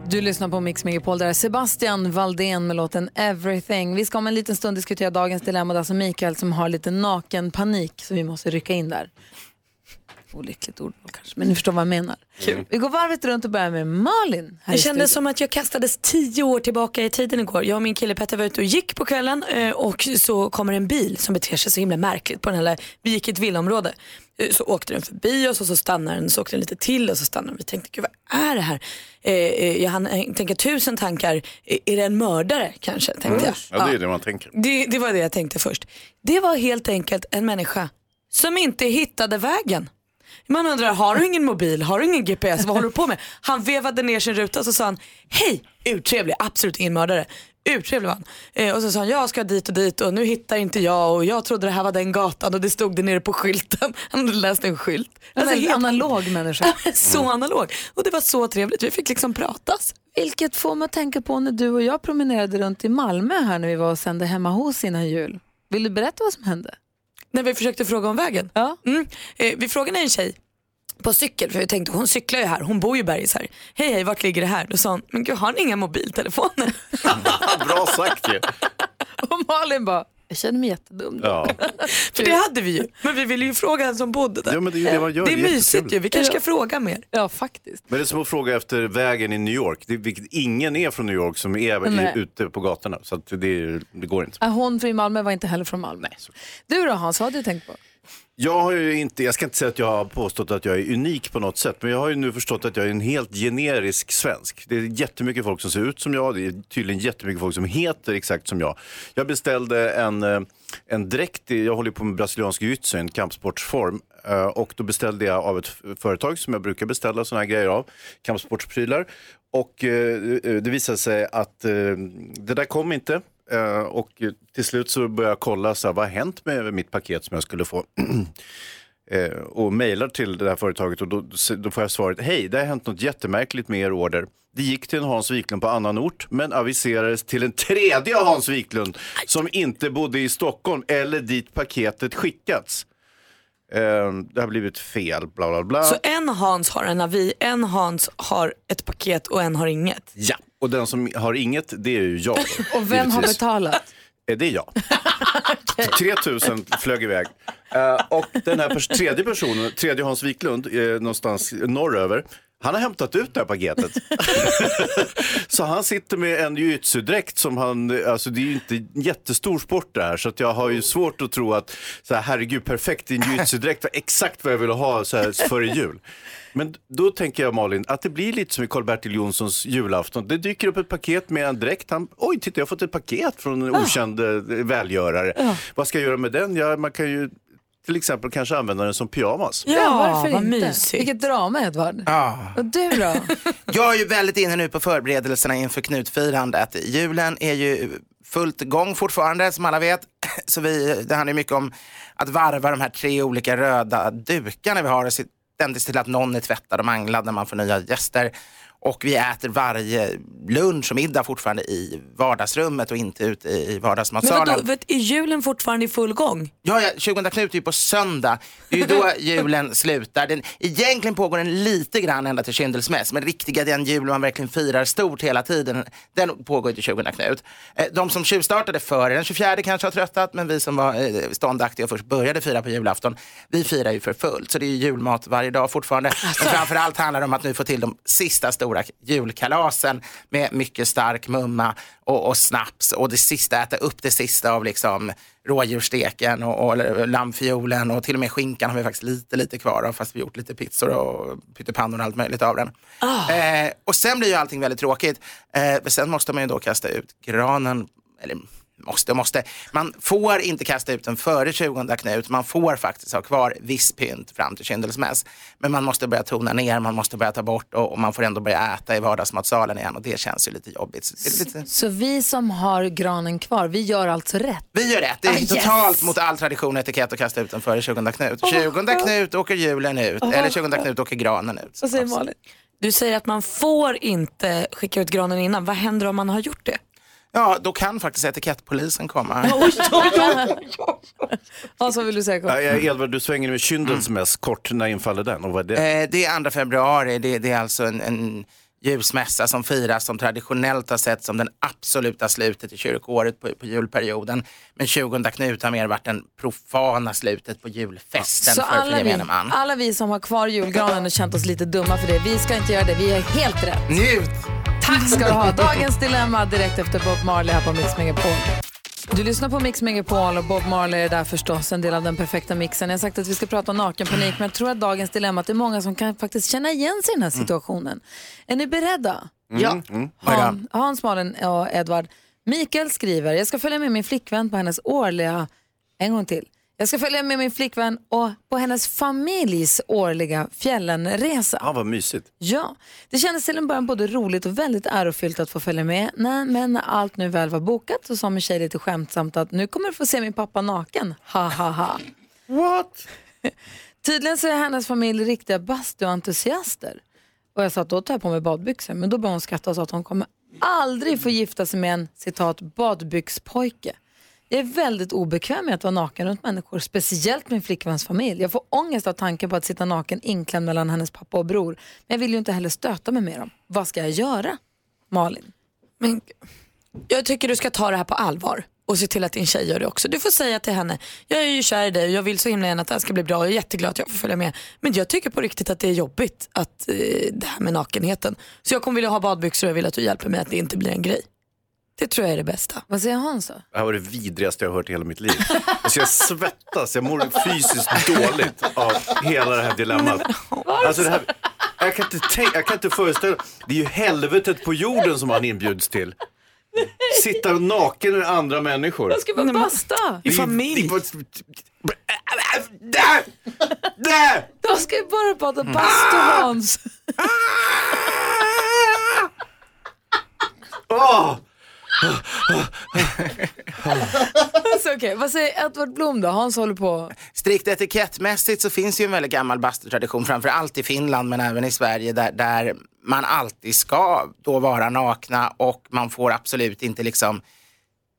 Du lyssnar på Mix Megapol, där är Sebastian Valdén med låten Everything. Vi ska om en liten stund diskutera dagens dilemma, det är alltså Mikael som har lite nakenpanik så vi måste rycka in där. Olyckligt ordval kanske, men ni förstår vad jag menar. Vi går varvet runt och börjar med Malin. Här Det kändes som att jag kastades tio år tillbaka i tiden igår. Jag och min kille Petter var ute och gick på kvällen eh, och så kommer en bil som beter sig så himla märkligt på den här, vi gick i ett villaområde. Eh, Så åkte den förbi oss och så stannade den, så åkte den lite till och så stannade den. Vi tänkte, gud vad är det här? Eh, jag hann tänka tusen tankar, är det en mördare kanske? Tänkte jag. Ja, det är det man tänker. Det, det var det jag tänkte först. Det var helt enkelt en människa som inte hittade vägen. Man undrar, har du ingen mobil? Har du ingen GPS? Vad håller du på med? Han vevade ner sin ruta och så sa han, hej, urtrevlig, absolut ingen mördare. Urtrevlig var han. Eh, och så sa han, jag ska dit och dit och nu hittar inte jag och jag trodde det här var den gatan och det stod det nere på skylten. Han hade läst en skylt. En väldigt helt- analog människa. så analog. Och det var så trevligt, vi fick liksom pratas. Vilket får mig att tänka på när du och jag promenerade runt i Malmö här när vi var och sände hemma hos innan jul. Vill du berätta vad som hände? När vi försökte fråga om vägen? Ja. Mm. Eh, vi frågade en tjej på cykel, för vi tänkte hon cyklar ju här, hon bor ju i Bergis här. Hej hej, vart ligger det här? Då sa hon, men gud har ni inga mobiltelefoner? Bra sagt ju. Och Malin bara, jag känner mig jättedum. Ja. för det hade vi ju, men vi ville ju fråga en som bodde där. Ja, men det är det man gör. Det är mysigt ju, vi kanske ska fråga mer. Ja, faktiskt. Men det är som att fråga efter vägen i New York, det, vilket ingen är från New York som är Nej. i, ute på gatorna. Så att det, det går inte. Hon från Malmö var inte heller från Malmö. Du då Hans, vad hade du tänkt på? Jag har ju inte, jag ska inte säga att jag har påstått att jag är unik på något sätt, men jag har ju nu förstått att jag är en helt generisk svensk. Det är jättemycket folk som ser ut som jag, det är tydligen jättemycket folk som heter exakt som jag. Jag beställde en, eh, en dräkt, jag håller på med brasiliansk jujutsu, en kampsportsform. Eh, och då beställde jag av ett företag som jag brukar beställa sådana här grejer av, kampsportsprylar. Och eh, det visade sig att det där kom inte. Eh, och till slut så började jag kolla, så här, vad har hänt med mitt paket som jag skulle få? eh, och mejlar till det här företaget och då, då får jag svaret, hej, det har hänt något jättemärkligt med er order. Det gick till en Hans Wiklund på annan ort, men aviserades till en tredje Hans Wiklund som inte bodde i Stockholm eller dit paketet skickats. Eh, det har blivit fel, bla bla bla. Så en Hans har en avi, en Hans har ett paket och en har inget. Ja, och den som har inget, det är ju jag. Och vem har betalat? Eh, Det är jag. 3000 flög iväg. Eh, och den här pers- tredje personen, tredje Hans Wiklund, eh, någonstans norröver, han har hämtat ut det här paketet. så han sitter med en jujutsu-dräkt som han, alltså det är ju inte en jättestor sport det här så att jag har ju svårt att tro att, så här, herregud perfekt, en jujutsu-dräkt var exakt vad jag ville ha så här, före jul. Men då tänker jag Malin, att det blir lite som i Karl-Bertil Jonssons julafton. Det dyker upp ett paket med en dräkt. Han, Oj, titta jag har fått ett paket från en okänd eh, välgörare. Vad ska jag göra med den? Ja, man kan ju till exempel kanske använda den som pyjamas. Ja, varför vad inte? mysigt. Vilket drama Edvard. Ja. Och du då? Jag är ju väldigt inne nu på förberedelserna inför knutfirandet. Julen är ju fullt igång fortfarande som alla vet. Så vi, det handlar ju mycket om att varva de här tre olika röda dukarna vi har och se till att någon är tvättad och manglad när man får nya gäster. Och vi äter varje lunch och middag fortfarande i vardagsrummet och inte ute i Men vardagsmatsalen. vadå, vet, är julen fortfarande i full gång? Ja, ja, 20 Knut är ju på söndag. Det är ju då julen slutar. Den, egentligen pågår den lite grann ända till kyndelsmäss, men riktiga den julen man verkligen firar stort hela tiden, den pågår till 20 Knut. Eh, De som tjuvstartade före den 24 kanske har tröttat, men vi som var eh, ståndaktiga och först började fira på julafton, vi firar ju för fullt. Så det är ju julmat varje dag fortfarande. Men framförallt handlar det om att nu få till de sista stora julkalasen med mycket stark mumma och, och snaps och det sista, äta upp det sista av liksom rådjurssteken och, och lammfiolen och till och med skinkan har vi faktiskt lite, lite kvar av fast vi gjort lite pizzor och pyttipannor och allt möjligt av den. Eh, och sen blir ju allting väldigt tråkigt. Eh, sen måste man ju då kasta ut granen, eller måste måste. Man får inte kasta ut den före 20 Knut. Man får faktiskt ha kvar viss pynt fram till kyndelsmäss. Men man måste börja tona ner, man måste börja ta bort och, och man får ändå börja äta i vardagsmatsalen igen och det känns ju lite jobbigt. Så lite... Så vi som har granen kvar, vi gör alltså rätt? Vi gör rätt. Det är Ah, yes. totalt mot all tradition och etikett att kasta ut den före 20 Knut. 20 Knut åker julen ut, eller 20 Knut åker granen ut. Vad säger Malin? Du säger att man får inte skicka ut granen innan. Vad händer om man har gjort det? Ja, då kan faktiskt etikettpolisen komma. Hans, vad vill du säga? Ja, Edvard, du svänger med kyndens mest kort. När infaller den? Och vad är det? Eh, det är 2 februari, det, det är alltså en, en ljusmässa som firas som traditionellt har sett som den absoluta slutet i kyrkoåret på, på julperioden. Men 20 Knut har mer varit den profana slutet på julfesten Så för, alla vi, gemene man. alla vi som har kvar julgranen och känt oss lite dumma för det, vi ska inte göra det. Vi är helt rätt. Njut! Tack ska du ha. Dagens dilemma direkt efter Bob Marley här på Mix Megapol. Du lyssnar på Mix Megapol och Bob Marley är där förstås, en del av den perfekta mixen. Jag har sagt att vi ska prata om nakenpanik, men jag tror att dagens dilemma, att det är många som kan faktiskt känna igen sig i den här situationen. Är ni beredda? Ja. Han, Hans, Malin och Edvard. Mikael skriver, jag ska följa med min flickvän på hennes årliga, en gång till. Jag ska följa med min flickvän och på hennes familjs årliga fjällenresa. Ja, vad mysigt. Ja, det kändes till en början både roligt och väldigt ärofyllt att få följa med. Nej, men när allt nu väl var bokat så sa min tjej lite skämtsamt att nu kommer du få se min pappa naken. Ha ha ha. What? Tydligen så är hennes familj riktiga bastuentusiaster. Och jag sa att då tar jag på mig badbyxor. Men då började hon skratta och sa att hon kommer aldrig få gifta sig med en citat badbyxpojke. Jag är väldigt obekväm med att vara naken runt människor, speciellt min flickväns familj. Jag får ångest av tanken på att sitta naken inklämd mellan hennes pappa och bror. Men jag vill ju inte heller stöta mig med dem. Vad ska jag göra? Malin? Men jag tycker du ska ta det här på allvar och se till att din tjej gör det också. Du får säga till henne, jag är ju kär i dig och jag vill så himla gärna att det här ska bli bra och jag är jätteglad att jag får följa med. Men jag tycker på riktigt att det är jobbigt att, eh, det här med nakenheten. Så jag kommer vilja ha badbyxor och jag vill att du hjälper mig att det inte blir en grej. Det tror jag är det bästa. Vad säger Hans då? Det här var det vidrigaste jag hört i hela mitt liv. Alltså jag svettas, jag mår fysiskt dåligt av hela det här dilemmat. Alltså det här, jag, kan inte tänka, jag kan inte föreställa Det är ju helvetet på jorden som han inbjuds till. Sitta naken med andra människor. Jag ska bara basta. Är bara- Där! Där! Jag ska ju bara bada bastu Hans. Åh! Alltså, okay. Vad säger Edvard Blom då? Hans håller på. Strikt etikettmässigt så finns ju en väldigt gammal bastutradition, framförallt i Finland men även i Sverige, där, där man alltid ska då vara nakna och man får absolut inte liksom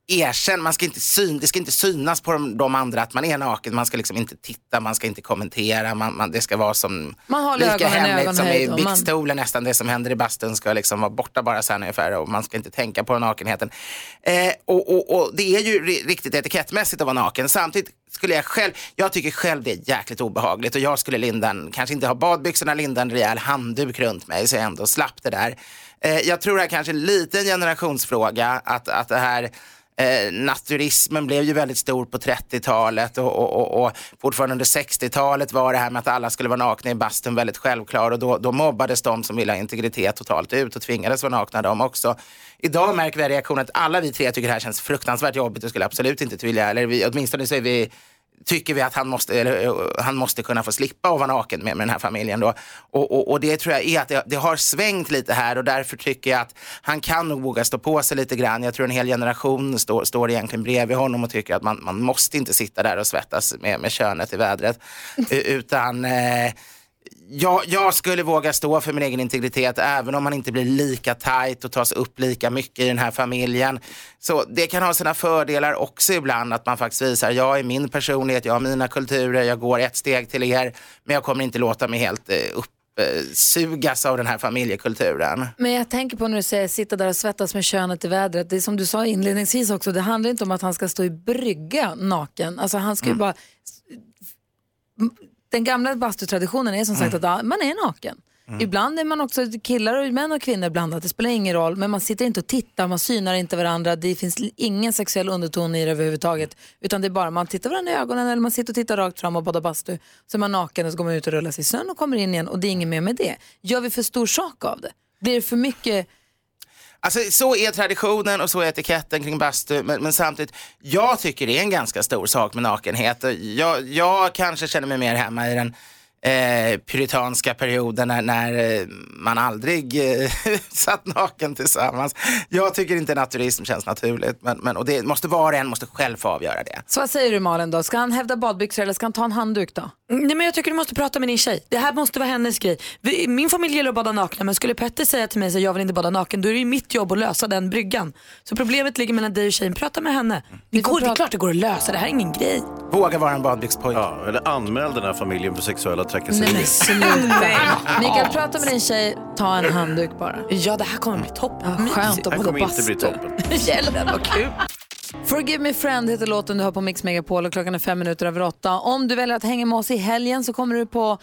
erkänna, man ska inte syn, det ska inte synas på de, de andra att man är naken, man ska liksom inte titta, man ska inte kommentera, man, man, det ska vara som lika hemligt som i och man- nästan, det som händer i bastun ska liksom vara borta bara sen ungefär och man ska inte tänka på nakenheten. Eh, och, och, och det är ju ri- riktigt etikettmässigt att vara naken, samtidigt skulle jag själv, jag tycker själv det är jäkligt obehagligt och jag skulle linda en, kanske inte ha badbyxorna, linda en rejäl handduk runt mig så jag ändå slapp det där. Eh, jag tror det här kanske är en liten generationsfråga, att, att det här Eh, naturismen blev ju väldigt stor på 30-talet och, och, och, och fortfarande under 60-talet var det här med att alla skulle vara nakna i bastun väldigt självklar och då, då mobbades de som ville ha integritet totalt ut och tvingades vara nakna de också. Idag märker vi reaktionen att alla vi tre tycker det här känns fruktansvärt jobbigt och skulle absolut inte vilja, eller vi, åtminstone så är vi tycker vi att han måste, eller, eh, han måste kunna få slippa att vara naken med, med den här familjen. Då. Och, och, och det tror jag är att det, det har svängt lite här och därför tycker jag att han kan nog våga stå på sig lite grann. Jag tror en hel generation står, står egentligen bredvid honom och tycker att man, man måste inte sitta där och svettas med, med könet i vädret. Eh, Utan eh, jag, jag skulle våga stå för min egen integritet även om man inte blir lika tajt och tas upp lika mycket i den här familjen. Så det kan ha sina fördelar också ibland att man faktiskt visar, jag är min personlighet, jag har mina kulturer, jag går ett steg till er, men jag kommer inte låta mig helt eh, uppsugas av den här familjekulturen. Men jag tänker på när du säger sitta där och svettas med könet i vädret. Det är som du sa inledningsvis också, det handlar inte om att han ska stå i brygga naken. Alltså han ska ju bara... Den gamla bastutraditionen är som sagt att ja, man är naken. Ibland är man också killar och män och kvinnor blandat, det spelar ingen roll. Men man sitter inte och tittar, man synar inte varandra. Det finns ingen sexuell underton i det överhuvudtaget. Utan det är bara man tittar varandra i ögonen eller man sitter och tittar rakt fram och badar bastu. Så är man naken och så går man ut och rullar sig i snön och kommer in igen och det är inget mer med det. Gör vi för stor sak av det? Blir det för mycket Alltså så är traditionen och så är etiketten kring bastu. Men, men samtidigt, jag tycker det är en ganska stor sak med nakenhet. Jag, jag kanske känner mig mer hemma i den eh, puritanska perioden när, när eh, man aldrig eh, satt naken tillsammans. Jag tycker inte naturism känns naturligt. Men, men, och det måste var och en måste själv få avgöra det. Så vad säger du Malin då? Ska han hävda badbyxor eller ska han ta en handduk då? Nej, men jag tycker du måste prata med din tjej. Det här måste vara hennes grej. Vi, min familj gillar att bada nakna men skulle Petter säga till mig att jag vill inte bada naken då är det ju mitt jobb att lösa den bryggan. Så problemet ligger mellan dig och tjejen. Prata med henne. Det, går, det är klart det går att lösa. Det här är ingen grej. Våga vara en badbyxpojke. Ja, eller anmäl den här familjen för sexuella trakasserier. men sluta. Mikael, prata med din tjej. Ta en handduk bara. Ja, det här kommer bli toppen. Ja, skönt att Det här kommer inte bli toppen. Hjälp, vad kul. Forgive me friend heter låten du hör på Mix Megapol och klockan är fem minuter över åtta. Om du väljer att hänga med oss i helgen så kommer du på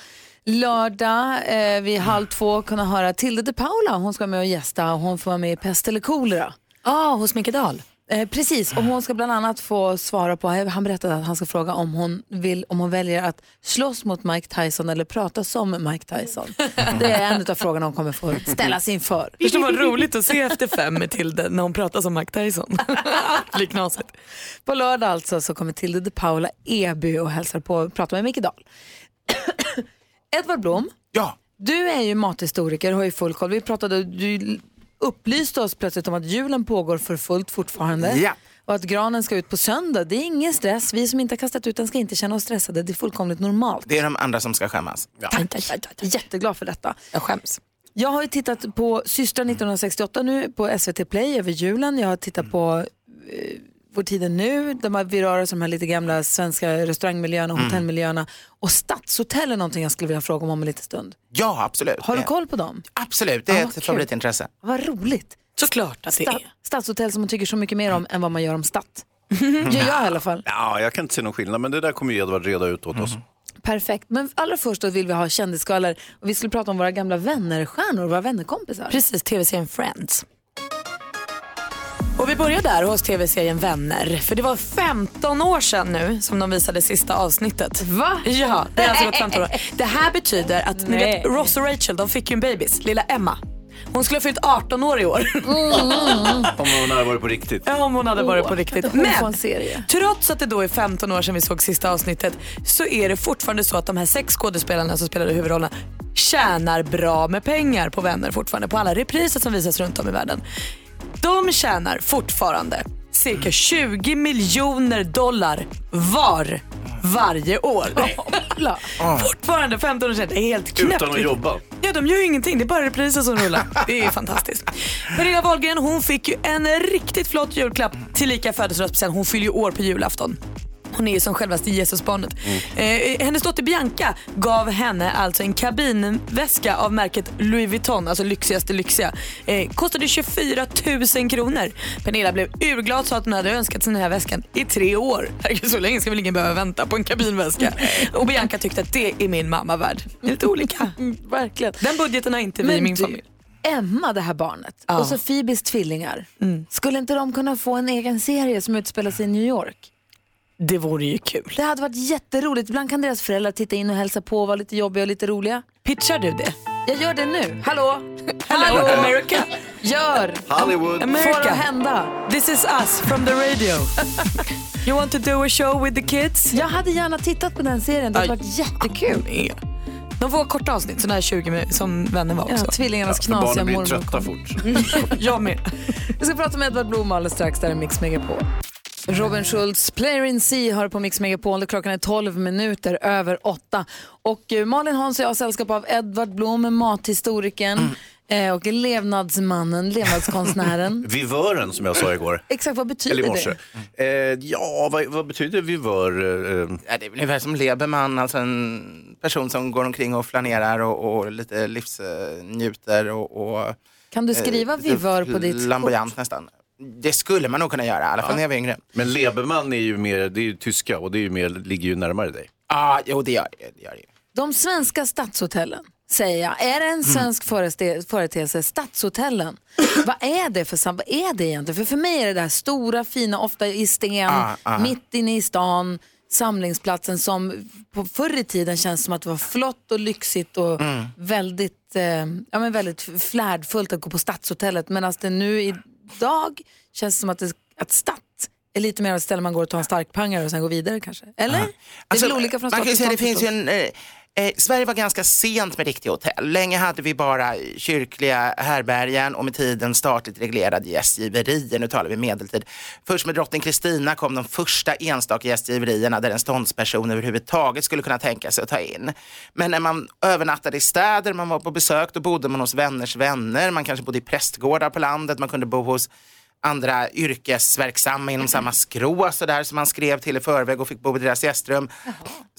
lördag eh, vid halv två kunna höra Tilde de Paula. Hon ska vara med och gästa och hon får vara med i Pest eller kolera. Ja, ah, hos Micke Dahl. Eh, precis, och hon ska bland annat få svara på, han berättade att han ska fråga om hon, vill, om hon väljer att slåss mot Mike Tyson eller prata som Mike Tyson. Det är en av frågorna hon kommer få ställas inför. Det skulle vara roligt att se efter fem med Tilde när hon pratar som Mike Tyson. det blir knasigt. På lördag alltså så kommer Tilde de Paula Eby och hälsar på och pratar med Micke Dahl. Edvard Blom, Ja. du är ju mathistoriker och har ju full koll. Vi pratade, du upplyste oss plötsligt om att julen pågår för fullt fortfarande. Ja. Och att granen ska ut på söndag. Det är ingen stress. Vi som inte har kastat ut den ska inte känna oss stressade. Det är fullkomligt normalt. Det är de andra som ska skämmas. Tack. Jätteglad för detta. Jag skäms. Jag har ju tittat på Systrar 1968 nu på SVT Play över julen. Jag har tittat på eh, Vår tid är nu, där man- vi rör oss i de här lite gamla svenska restaurangmiljöerna och Mm. hotellmiljöerna. Och stadshotell är någonting jag skulle vilja fråga om om en liten stund. Ja, absolut. Har du Det- koll på dem? Absolut, det är Ja, ett favoritintresse. Vad roligt. Såklart att det Sta- är. Stadshotell som man tycker så mycket mer om än vad man gör om stadt. Gör jag i alla fall. Ja, jag kan inte se någon skillnad, men det där kommer ju Edvard reda ut åt oss. Perfekt. Men allra först då vill vi ha kändisgalor och vi skulle prata om våra gamla vännerstjärnor, våra vännerkompisar. Precis, tv-serien Friends. Och vi börjar där hos tv-serien Vänner. För det var 15 år sedan nu som de visade sista avsnittet. Va? Ja, det har alltså gått 15 år. Det här betyder att ni vet Ross och Rachel, de fick ju en bebis, lilla Emma. Hon skulle ha fyllt 18 år i år. Om hon hade varit på riktigt. Ja, om hon hade varit på riktigt. Men serie. trots att det då är 15 år sedan vi såg sista avsnittet så är det fortfarande så att de här sex skådespelarna som spelade huvudrollerna tjänar bra med pengar på Vänner fortfarande. På alla repriser som visas runt om i världen. De tjänar fortfarande cirka 20 miljoner dollar var varje år. Fortfarande 15 år sedan. Det är helt knäppt. Utan att jobba. Ja, de gör ju ingenting. Det är bara repriser som rullar. Det är fantastiskt. Pernilla Wahlgren hon fick ju en riktigt flott julklapp till lika födelsedagspresent. Hon fyller ju år på julafton. Hon är ju som självaste Jesusbarnet. Eh, hennes dotter Bianca gav henne alltså en kabinväska av märket Louis Vuitton, alltså lyxigaste lyxiga. Eh, kostade 24 000 kronor. Pernilla blev urglad sa att hon hade önskat sig den här väskan i tre år. Herregud, så länge ska väl ingen behöva vänta på en kabinväska. Och Bianca tyckte att det är min mamma värd. Lite olika. Verkligen. Den budgeten har inte vi i min du, familj. Emma, det här barnet, Ja. och så Phoebes tvillingar. Skulle inte de kunna få en egen serie som utspelar sig i New York? Det vore ju kul. Det hade varit jätteroligt. Ibland kan deras föräldrar titta in och hälsa på och vara lite jobbiga och lite roliga. Pitchar du det? Jag gör det nu. Hallå? Hello America. Gör! Hollywood. Får America. det hända. This is us from the radio. you want to do a show with the kids? Jag hade gärna tittat på den serien. Det hade varit jättekul. De får korta avsnitt, sådana här 20 minuter som vänner var också. Ja, tvillingarnas För barnen knasiga blir mormor. trötta fort. Jag med. Vi ska prata med Edvard Blom alldeles strax. Där är Mix Megapol. Robin Schultz, Player in Sea, hör på Mix Megapol. Klockan är 12 minuter över 8. Och eh, Malin Hans och jag har sällskap av Edvard Blom, mathistorikern eh, och levnadsmannen, levnadskonstnären. Vivören som jag sa igår. Exakt, vad betyder Eller det? Eh, ja, vad, vad betyder vivör? Eh, Ja, det är ungefär som Leberman, alltså en person som går omkring och flanerar och, och lite livsnjuter och, och Kan du skriva eh, vivör på ditt Flamboyant nästan. Det skulle man nog kunna göra, i alla fall när jag var yngre. men Leberman är ju mer, det är ju tyska och det är ju mer, ligger ju närmare dig. Ja, jo det gör det. det, gör det. De svenska stadshotellen, säger jag. Är det en svensk föreste- företeelse? Stadshotellen. vad är det för Vad är det egentligen? För för mig är det här stora, fina, ofta i sten, Ah, ah. mitt inne i stan, samlingsplatsen som på förr i tiden känns som att det var flott och lyxigt och väldigt, eh, ja, men väldigt flärdfullt att gå på Stadshotellet. Medan det nu idag känns som att, det, att Stadt är lite mer ett ställe man går och tar en starkpangare och sen går vidare kanske. Eller? Det är väl olika från stad ju till stad det finns ju en, Eh, Sverige var ganska sent med riktiga hotell. Länge hade vi bara kyrkliga härbärgen och med tiden statligt reglerade gästgiverier. Nu talar vi medeltid. Först med drottning Kristina kom de första enstaka gästgiverierna där en ståndsperson överhuvudtaget skulle kunna tänka sig att ta in. Men när man övernattade i städer, man var på besök, då bodde man hos vänners vänner. Man kanske bodde i prästgårdar på landet, man kunde bo hos andra yrkesverksamma inom samma skrå så där som man skrev till i förväg och fick bo i deras gästrum.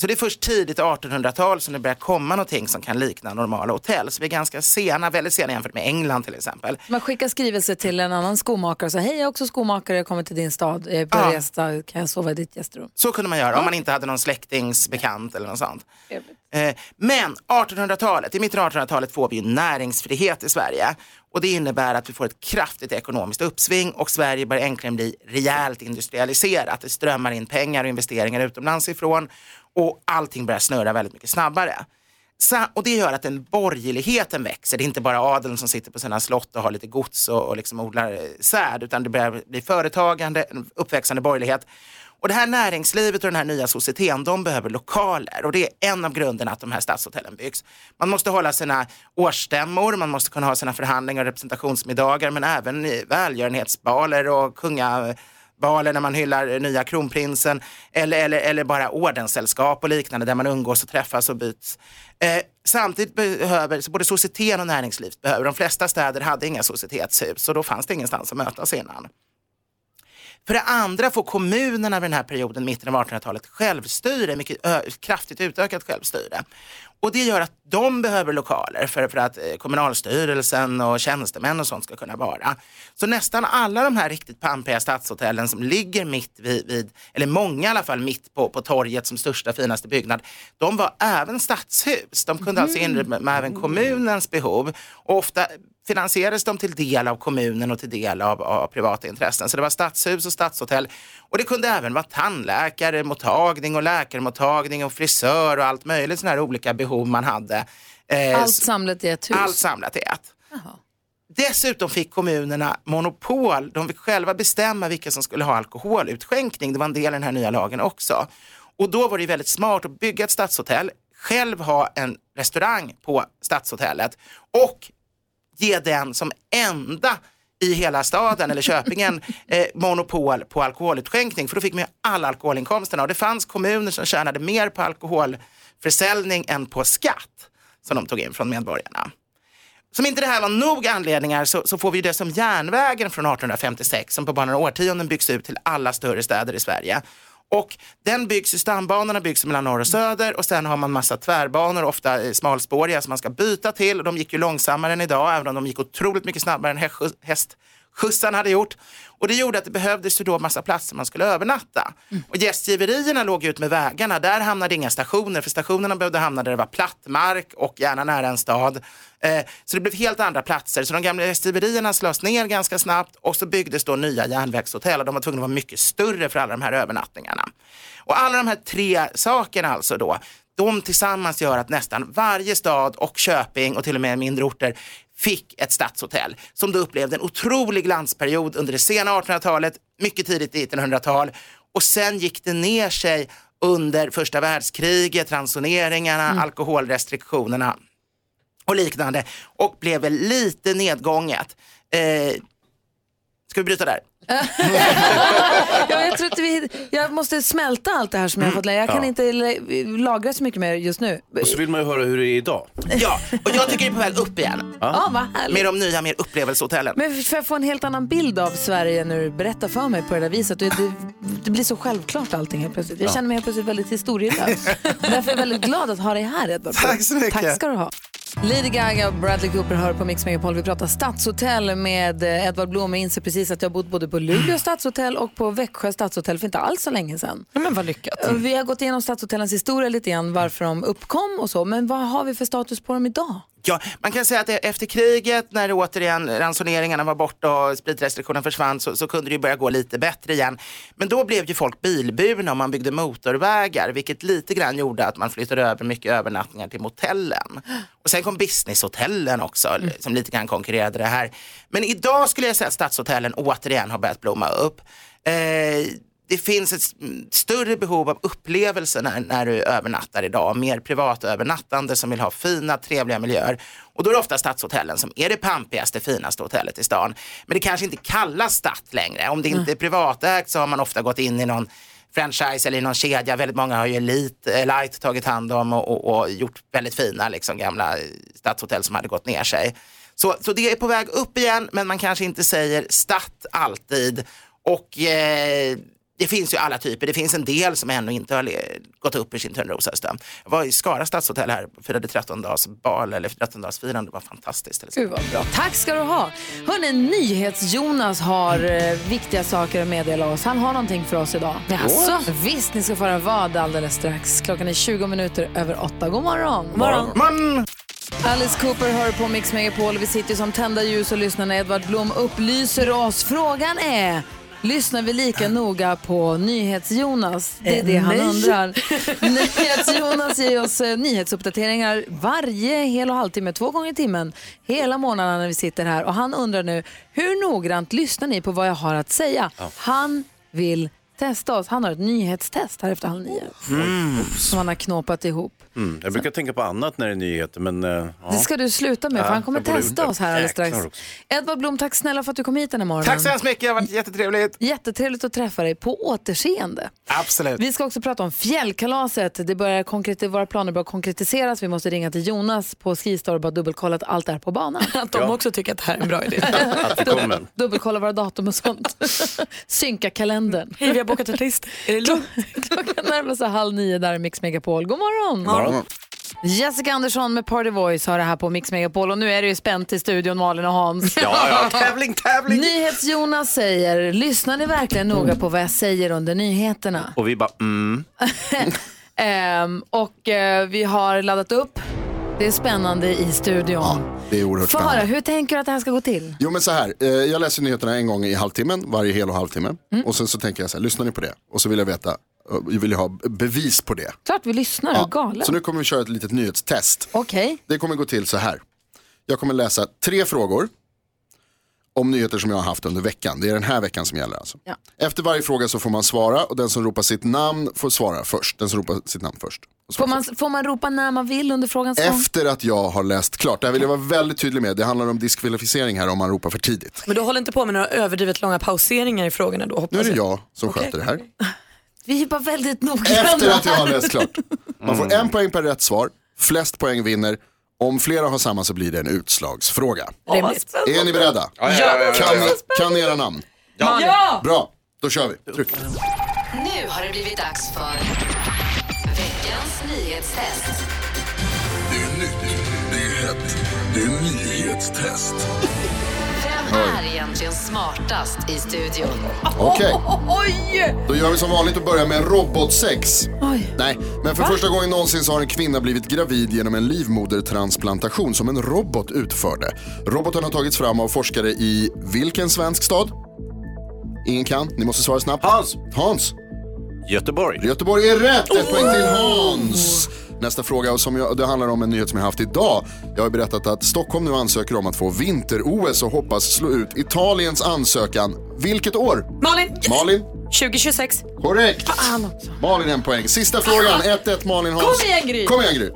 Så det är först tidigt 1800-tal som det börjar komma någonting som kan likna normala hotell. Så vi är ganska sena, väldigt sena jämfört med England till exempel. Man skickar skrivelse till en annan skomakare och säger hej jag är också skomakare, jag kommer till din stad, jag är på Ja. resa, kan jag sova i ditt gästrum? Så kunde man göra om man inte hade någon släktingsbekant eller något sånt. Eh, Eh, men 1800-talet, i mitten av 1800-talet får vi ju näringsfrihet i Sverige. Och det innebär att vi får ett kraftigt ekonomiskt uppsving och Sverige börjar äntligen bli rejält industrialiserat. Det strömmar in pengar och investeringar utomlands ifrån och allting börjar snurra väldigt mycket snabbare. Och det gör att den borgerligheten växer. Det är inte bara adeln som sitter på sina slott och har lite gods och, och liksom odlar eh, säd, utan det börjar bli företagande, en uppväxande borgerlighet. Och det här näringslivet och den här nya societeten, de behöver lokaler och det är en av grunderna att de här stadshotellen byggs. Man måste hålla sina årsstämmor, man måste kunna ha sina förhandlingar och representationsmiddagar, men även välgörenhetsbaler och kungabaler när man hyllar nya kronprinsen eller, eller, eller bara ordenssällskap och liknande där man umgås och träffas och byts. Eh, samtidigt behöver, så både societeten och näringslivet behöver, de flesta städer hade inga societetshus och då fanns det ingenstans att mötas innan. För det andra får kommunerna vid den här perioden, mitten av 1800-talet, självstyre, mycket kraftigt utökat självstyre. Och det gör att de behöver lokaler för, för att eh, kommunalstyrelsen och tjänstemän och sånt ska kunna vara. Så nästan alla de här riktigt pampiga stadshotellen som ligger mitt vid, vid eller många i alla fall, mitt på, på torget som största finaste byggnad, de var även stadshus. De kunde alltså inrymma även kommunens behov och ofta finansierades de till del av kommunen och till del av, av privata intressen. Så det var stadshus och stadshotell. Och det kunde även vara tandläkare, mottagning och läkarmottagning och frisör och allt möjligt sådana här olika behov man hade. Eh, Allt samlat i ett hus? allt samlat i ett. Dessutom fick kommunerna monopol. De fick själva bestämma vilka som skulle ha alkoholutskänkning. Det var en del i den här nya lagen också. Och då var det väldigt smart att bygga ett stadshotell, själv ha en restaurang på stadshotellet och ge den som enda i hela staden eller Köpingen eh, monopol på alkoholutskänkning för då fick man ju alla alkoholinkomsterna och det fanns kommuner som tjänade mer på alkoholförsäljning än på skatt som de tog in från medborgarna. Som inte det här var nog anledningar så, så får vi det som järnvägen från 1856 som på bara några årtionden byggs ut till alla större städer i Sverige. Och den byggs ju, stambanorna byggs mellan norr och söder och sen har man massa tvärbanor, ofta smalspåriga som man ska byta till och de gick ju långsammare än idag, även om de gick otroligt mycket snabbare än häst hästskjutsarna hade gjort. Och det gjorde att det behövdes ju då massa platser man skulle övernatta. Och gästgiverierna låg ut med vägarna, där hamnade inga stationer, för stationerna behövde hamna där det var platt mark och gärna nära en stad. Eh, så det blev helt andra platser, så de gamla gästgiverierna slås ner ganska snabbt och så byggdes då nya järnvägshotell och de var tvungna att vara mycket större för alla de här övernattningarna. Och alla de här tre sakerna alltså då, de tillsammans gör att nästan varje stad och köping och till och med mindre orter fick ett stadshotell som då upplevde en otrolig glansperiod under det sena 1800-talet, mycket tidigt 1900-tal och sen gick det ner sig under första världskriget, ransoneringarna, alkoholrestriktionerna och liknande och blev lite nedgånget. Eh, ska vi bryta där? Ja, jag, tror att vi, jag måste smälta allt det här som jag har fått lära. Jag kan Ja. inte la- lagra så mycket mer just nu. Och så vill man ju höra hur det är idag. Ja, och jag tycker det är på väg upp igen. Ja, vad härligt. Med de nya mer upplevelsehotellen. Men för att få en helt annan bild av Sverige när du berättar för mig på det där viset. Det, det, det blir så självklart allting helt plötsligt. Jag Ja. känner mig helt plötsligt väldigt historielös. Därför är jag väldigt glad att ha dig här Edvard. Tack så mycket. Tack ska du ha. Lady Gaga och Bradley Cooper hör på Mix Megapol. Vi pratar stadshotell med eh, Edvard Blom. Jag inser precis att jag har bott både på Luleå stadshotell och på Växjö stadshotell för inte alls så länge sedan. men vad lyckat. Vi har gått igenom stadshotellens historia lite grann, varför de uppkom och så. Men vad har vi för status på dem idag? Ja, man kan säga att det- efter kriget när återigen ransoneringarna var borta och spritrestriktionen försvann så, så kunde det ju börja gå lite bättre igen. Men då blev ju folk bilburna och man byggde motorvägar vilket lite grann gjorde att man flyttade över mycket övernattningar till motellen. Och sen kom businesshotellen också som lite grann konkurrerade det här. Men idag skulle jag säga att stadshotellen återigen har börjat blomma upp. Eh, det finns ett större behov av upplevelser när, när du övernattar idag. Mer privatövernattande som vill ha fina, trevliga miljöer. Och då är det ofta stadshotellen som är det pampigaste, finaste hotellet i stan. Men det kanske inte kallas stadt längre. Om det inte är privatägt så har man ofta gått in i någon franchise eller i någon kedja. Väldigt många har ju Elite, eh, Light tagit hand om och, och, och gjort väldigt fina liksom, gamla stadshotell som hade gått ner sig. Så, så det är på väg upp igen, men man kanske inte säger stadt alltid. Och eh, det finns ju alla typer. Det finns en del som ännu inte har gått upp i sin Törnrosasdöm. Jag var i Skara stadshotell här och firade 13 dagars bal eller 13 dagars firande. Det var fantastiskt. Gud vad bra. Tack ska du ha. Hörrni, NyhetsJonas har eh, viktiga saker att meddela oss. Han har någonting för oss idag. Jaså? Visst, ni ska få höra vad alldeles strax. Klockan är 20 minuter över åtta. God morgon. God morgon. Alice Cooper hör på Mix Megapol. Vi sitter som tända ljus och lyssnar när Edvard Blom upplyser oss. Frågan är, lyssnar vi lika noga på NyhetsJonas? Det är det Eh, han nej. undrar. NyhetsJonas ger oss eh, nyhetsuppdateringar varje hel och halvtimme, två gånger i timmen, hela månaden när vi sitter här. Och han undrar nu, hur noggrant lyssnar ni på vad jag har att säga? Han vill testa oss. Han har ett nyhetstest här efter halv nio. Mm. Som han har knåpat ihop. Mm. Jag brukar tänka på annat när det är nyheter, men... eh, ja. Det ska du sluta med, för han kommer jag borde testa inte. oss här alldeles strax. Jäklar också. Edvard Blom, tack snälla för att du kom hit den här morgonen. Tack så hemskt mycket, det har varit jättetrevligt. Jättetrevligt att träffa dig. På återseende. Absolut. Vi ska också prata om fjällkalaset. Det börjar konkret- våra planer börjar konkretiseras. Vi måste ringa till Jonas på Skistar och bara dubbelkolla att allt är på banan. Att de också tycker att det här är en bra idé. Att det kommer. Dubbelkolla våra datum och sånt. Synka kalendern. Hej, vi har bokat ett list. Är det lugnt? Klockan närmar sig halv nio där i Mix Megapol. God morgon! Morgon. Jessica Andersson med Party Voice har det här på Mix Megapol och nu är det ju spänt i studion Malin och Hans. Ja, ja, tävling, tävling! NyhetsJonas säger, lyssnar ni verkligen noga på vad jag säger under nyheterna? Och vi bara, mm. Ehm, och eh, vi har laddat upp. Det är spännande i studion. Det är oerhört Få höra, spännande. hur tänker du att det här ska gå till? Jo men så här, eh, jag läser nyheterna en gång i halvtimmen, varje hel och halvtimme. Mm. Och sen så tänker jag så här, lyssnar ni på det? Och så vill jag veta, jag vill jag ha bevis på det. Klart vi lyssnar, ja. galen. Så nu kommer vi köra ett litet nyhetstest. Okej. Det kommer gå till så här. Jag kommer läsa tre frågor om nyheter som jag har haft under veckan. Det är den här veckan som gäller alltså. Ja. Efter varje fråga så får man svara och den som ropar sitt namn får svara först. Den som ropar sitt namn först. Får man, får man ropa när man vill under frågans gång? Efter att jag har läst klart. Det här vill jag vara väldigt tydlig med. Det handlar om diskvalificering här om man ropar för tidigt. Men du håller inte på med några överdrivet långa pauseringar i frågorna då hoppas Nu är det jag. som Okej. sköter det här. Vi är bara väldigt noggranna. Efter att jag har läst klart. Man får en poäng per rätt svar. Flest poäng vinner. Om flera har samma så blir det en utslagsfråga. Rimligt. Är ni beredda? Ja, ja, ja, ja, Kan, ja. kan era namn? Ja. Ja. Bra, då kör vi. Tryck. Nu har det blivit dags för veckans nyhetstest. Det är nytt, det är hett, det är nyhetstest. Vem är egentligen smartast i studion? Okej. Oj! Då gör vi som vanligt och börjar med robotsex. Oj. Nej, men för första gången någonsin så har en kvinna blivit gravid genom en livmodertransplantation som en robot utförde. Roboten har tagits fram av forskare i vilken svensk stad? Ingen kan, ni måste svara snabbt. Hans! Hans! Göteborg. Göteborg är rätt! Ett poäng till Hans! Nästa fråga, som jag, det handlar om en nyhet som jag haft idag. Jag har berättat att Stockholm nu ansöker om att få vinter-OS och hoppas slå ut Italiens ansökan. Vilket år? Malin! Malin? 2026. Korrekt! Fan också. Malin en poäng. Sista frågan, 1-1 Malin Hans. Kom igen, Gry. Kom igen Gry.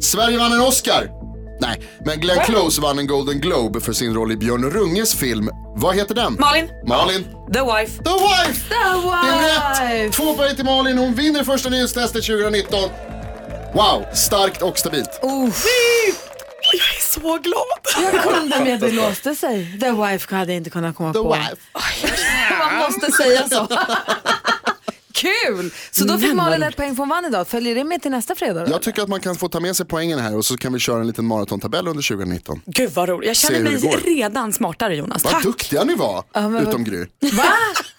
Sverige vann en Oscar. Nej, men Glenn Close vann en Golden Globe för sin roll i Björn Runges film. Vad heter den? Malin. Malin. The Wife. The Wife! The Det är Wife! rätt! Två poäng till Malin, hon vinner första nyhetstestet 2019. Wow, starkt och stabilt. Oh. Jag är så glad. Jag kunde med det låste sig. The Wife hade jag inte kunnat komma The på. Wife. Man måste säga så. Kul! Så då fick Men Malin ett poäng från Vann idag. Följer det med till nästa fredag då? Jag tycker att man kan få ta med sig poängen här och så kan vi köra en liten maratontabell under 2019. Gud vad roligt. Jag Se känner hur mig det går. redan smartare Jonas. Vad Tack. duktiga ni var, Ja, men vad- utom Gry. Va?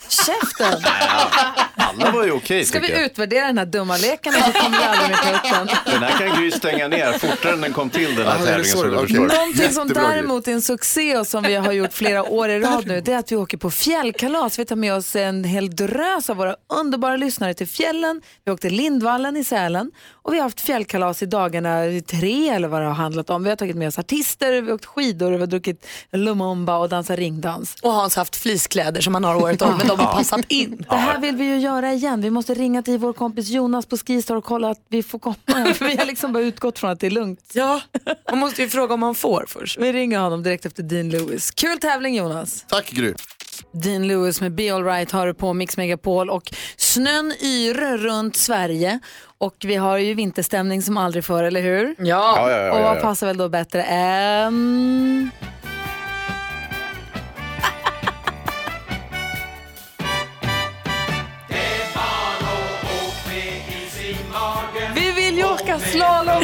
Käften! Alla var ju okej Ska vi jag. utvärdera den här dumma leken och så kommer vi aldrig mer ta upp den? Den här kan Gry stänga ner fortare än den kom till den här är tävlingen som du förstår. Någonting som däremot är en succé och som vi har gjort flera år i rad nu, det är att vi åker på fjällkalas. Vi tar med oss en hel drös av våra underbara lyssnare till fjällen. Vi åkte Lindvallen i Sälen och vi har haft fjällkalas i dagarna tre eller vad det har handlat om. Vi har tagit med oss artister, vi har åkt skidor, vi har druckit lumumba och dansat ringdans. Och Hans har haft fleecekläder som han har året om, men de har passat in. Det här vill vi ju göra igen. Vi måste ringa till vår kompis Jonas på Skistar och kolla att vi får komma. vi har liksom bara utgått från att det är lugnt. Ja, man måste ju fråga om man får först. Vi ringer honom direkt efter Dean Lewis. Kul tävling Jonas! Tack Gry. Dean Lewis med Be Alright har du på Mix Megapol och snön yr runt Sverige och vi har ju vinterstämning som aldrig förr, eller hur? Ja. Ja, ja, ja, och ja, vad passar väl då bättre än...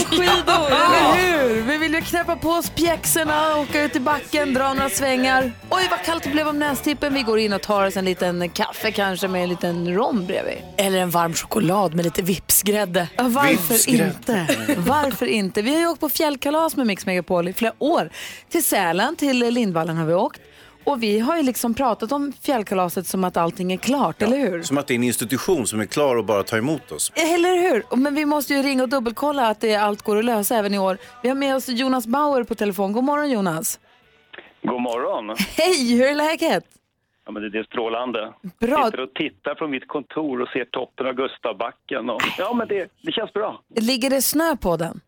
slalomskidor, eller hur? Vi vill ju knäppa på oss pjäxorna, åka ut i backen, dra några svängar. Oj, vad kallt det blev om nästippen. Vi går in och tar oss en liten kaffe kanske med en liten rom bredvid. Eller en varm choklad med lite vipsgrädde. Ja, varför Vipsgrädde. inte? Varför inte? Vi har ju åkt på fjällkalas med Mix Megapol i flera år. Till Sälen, till Lindvallen har vi åkt. Och vi har ju liksom pratat om fjällkalaset som att allting är klart, eller hur? Som att det är en institution som är klar och bara tar emot oss. Eller hur? Men vi måste ju ringa och dubbelkolla att det, allt går att lösa även i år. Vi har med oss Jonas Bauer på telefon. God morgon Jonas. God morgon. Hej, hur är läget? Ja, men det det är strålande. Bra. Sitter och tittar från mitt kontor och ser toppen av Gustavbacken. Och, ja, men det, det känns bra. Ligger det snö på den?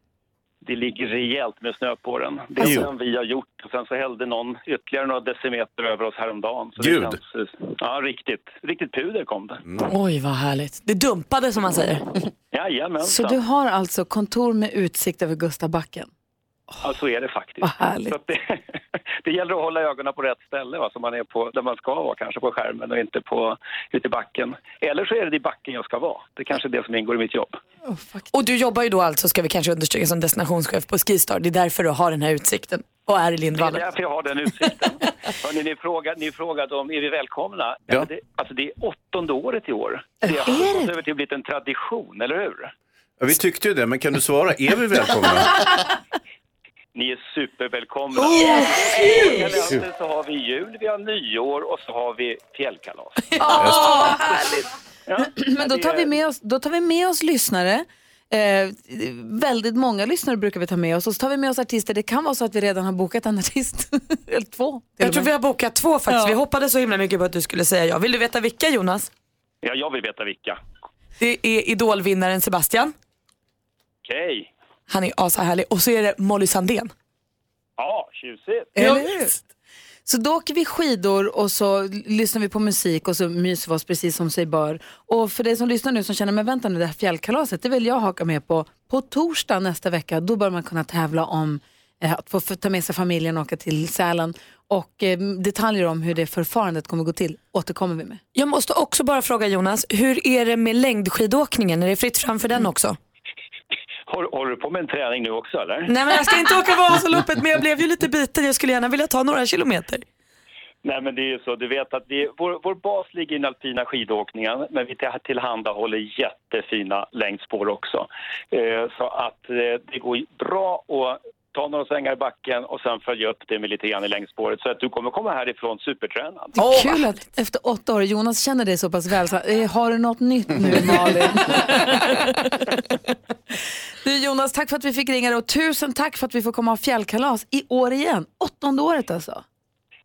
Det ligger rejält med snö på den. Det är Alltså- den vi har gjort. Och sen så hällde någon ytterligare några decimeter över oss häromdagen. Så Gud. Det känns, ja, riktigt, riktigt puder kom det. Oj, vad härligt. Det dumpade som man säger. Jajamensan. Så du har alltså kontor med utsikt över Gustavbacken? Ja, så är det faktiskt. Så att det, det gäller att hålla ögonen på rätt ställe, va? så man är på, där man ska vara, kanske på skärmen och inte på, ute i backen. Eller så är det i backen jag ska vara. Det är kanske är det som ingår i mitt jobb. Och du jobbar ju då alltså, ska vi kanske understryka, som destinationschef på Skistar. Det är därför du har den här utsikten och är i Det är Lindvallen. därför jag har den utsikten. Hörrni, ni, frågade, ni frågade om är vi välkomna. Ja. Det, alltså det är åttonde året i år. Det har Är gått det? över till att bli en tradition, eller hur? Ja, vi tyckte ju det, men kan du svara? Är vi välkomna? Ni är supervälkomna. Oh, I kalendern så har vi jul, vi har nyår och så har vi fjällkalas. Åh, härligt! Ja, Men då tar vi med oss, då tar vi med oss lyssnare. Eh, väldigt många lyssnare brukar vi ta med oss och så tar vi med oss artister. Det kan vara så att vi redan har bokat en artist. Eller två. Jag tror vi har bokat två faktiskt. Ja. Vi hoppades så himla mycket på att du skulle säga ja. Vill du veta vilka Jonas? Ja, jag vill veta vilka. Det är idolvinnaren Sebastian. Okej. Han är ashärlig. Och så är det Molly Sandén. Ja, tjusigt. Eller hur? Så då åker vi skidor och så lyssnar vi på musik och så myser vi oss precis som sig bör. Och för dig som lyssnar nu som känner, men vänta nu, det här fjällkalaset, det vill jag haka med på. På torsdag nästa vecka, då bör man kunna tävla om eh, att få, ta med sig familjen och åka till Sälen. Och eh, detaljer om hur det förfarandet kommer gå till återkommer vi med. Jag måste också bara fråga Jonas, hur är det med längdskidåkningen? Är det fritt fram för den också? Håller du på med en träning nu också, eller? Nej men jag ska inte åka Vasaloppet men jag blev ju lite biten. Jag skulle gärna vilja ta några kilometer. Nej, men det är ju så. Du vet att det, vår, vår bas ligger i den alpina skidåkningen, men vi till- tillhandahåller jättefina längdspår också. Eh, så att eh, det går bra att ta några svängar i backen och sen följa upp det med lite grann i längdspåret. Så att du kommer komma härifrån supertränad. Det är kul att efter åtta år, Jonas känner dig så pass väl. Så, eh, har du något nytt nu Malin? du Jonas, tack för att vi fick ringa dig och tusen tack för att vi får komma och ha fjällkalas i år igen. Åttonde året alltså.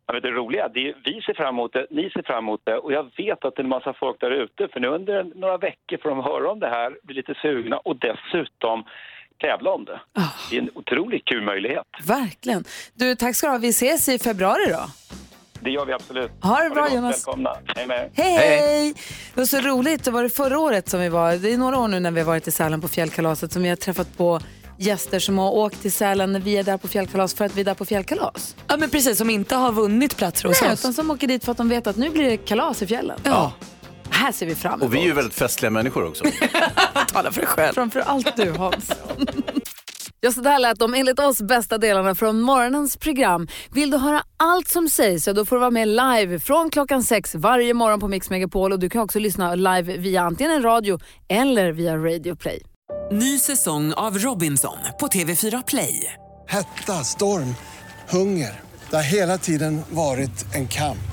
Ja, men det roliga, det är, vi ser fram emot det, ni ser fram emot det och jag vet att det är en massa folk där ute för nu under några veckor får de höra om det här, bli lite sugna och dessutom tävla om det. Det är en otroligt kul möjlighet. Verkligen. Du, tack ska du ha. Vi ses i februari då. Det gör vi absolut. Ha det bra, gott. Jonas. Välkomna. Hej med er. Hej, hej! Det var så roligt. Det var det förra året som vi var. Det är några år nu när vi har varit i Sälen på fjällkalaset som vi har träffat på gäster som har åkt till Sälen när vi är där på fjällkalas för att vi är där på fjällkalas. Ja men precis, som inte har vunnit platser hos Nej, oss. utan som åker dit för att de vet att nu blir det kalas i fjällen. Ja. Här ser vi fram emot. Och vi är ju väldigt festliga människor också. Tala för dig själv. Framför allt du Hans. Ja, så där lät de enligt oss bästa delarna från morgonens program. Vill du höra allt som sägs så då får du vara med live från klockan sex varje morgon på Mix Megapol och du kan också lyssna live via antingen en radio eller via Radio Play. Ny säsong av Robinson på TV4 Play. Hetta, storm, hunger. Det har hela tiden varit en kamp.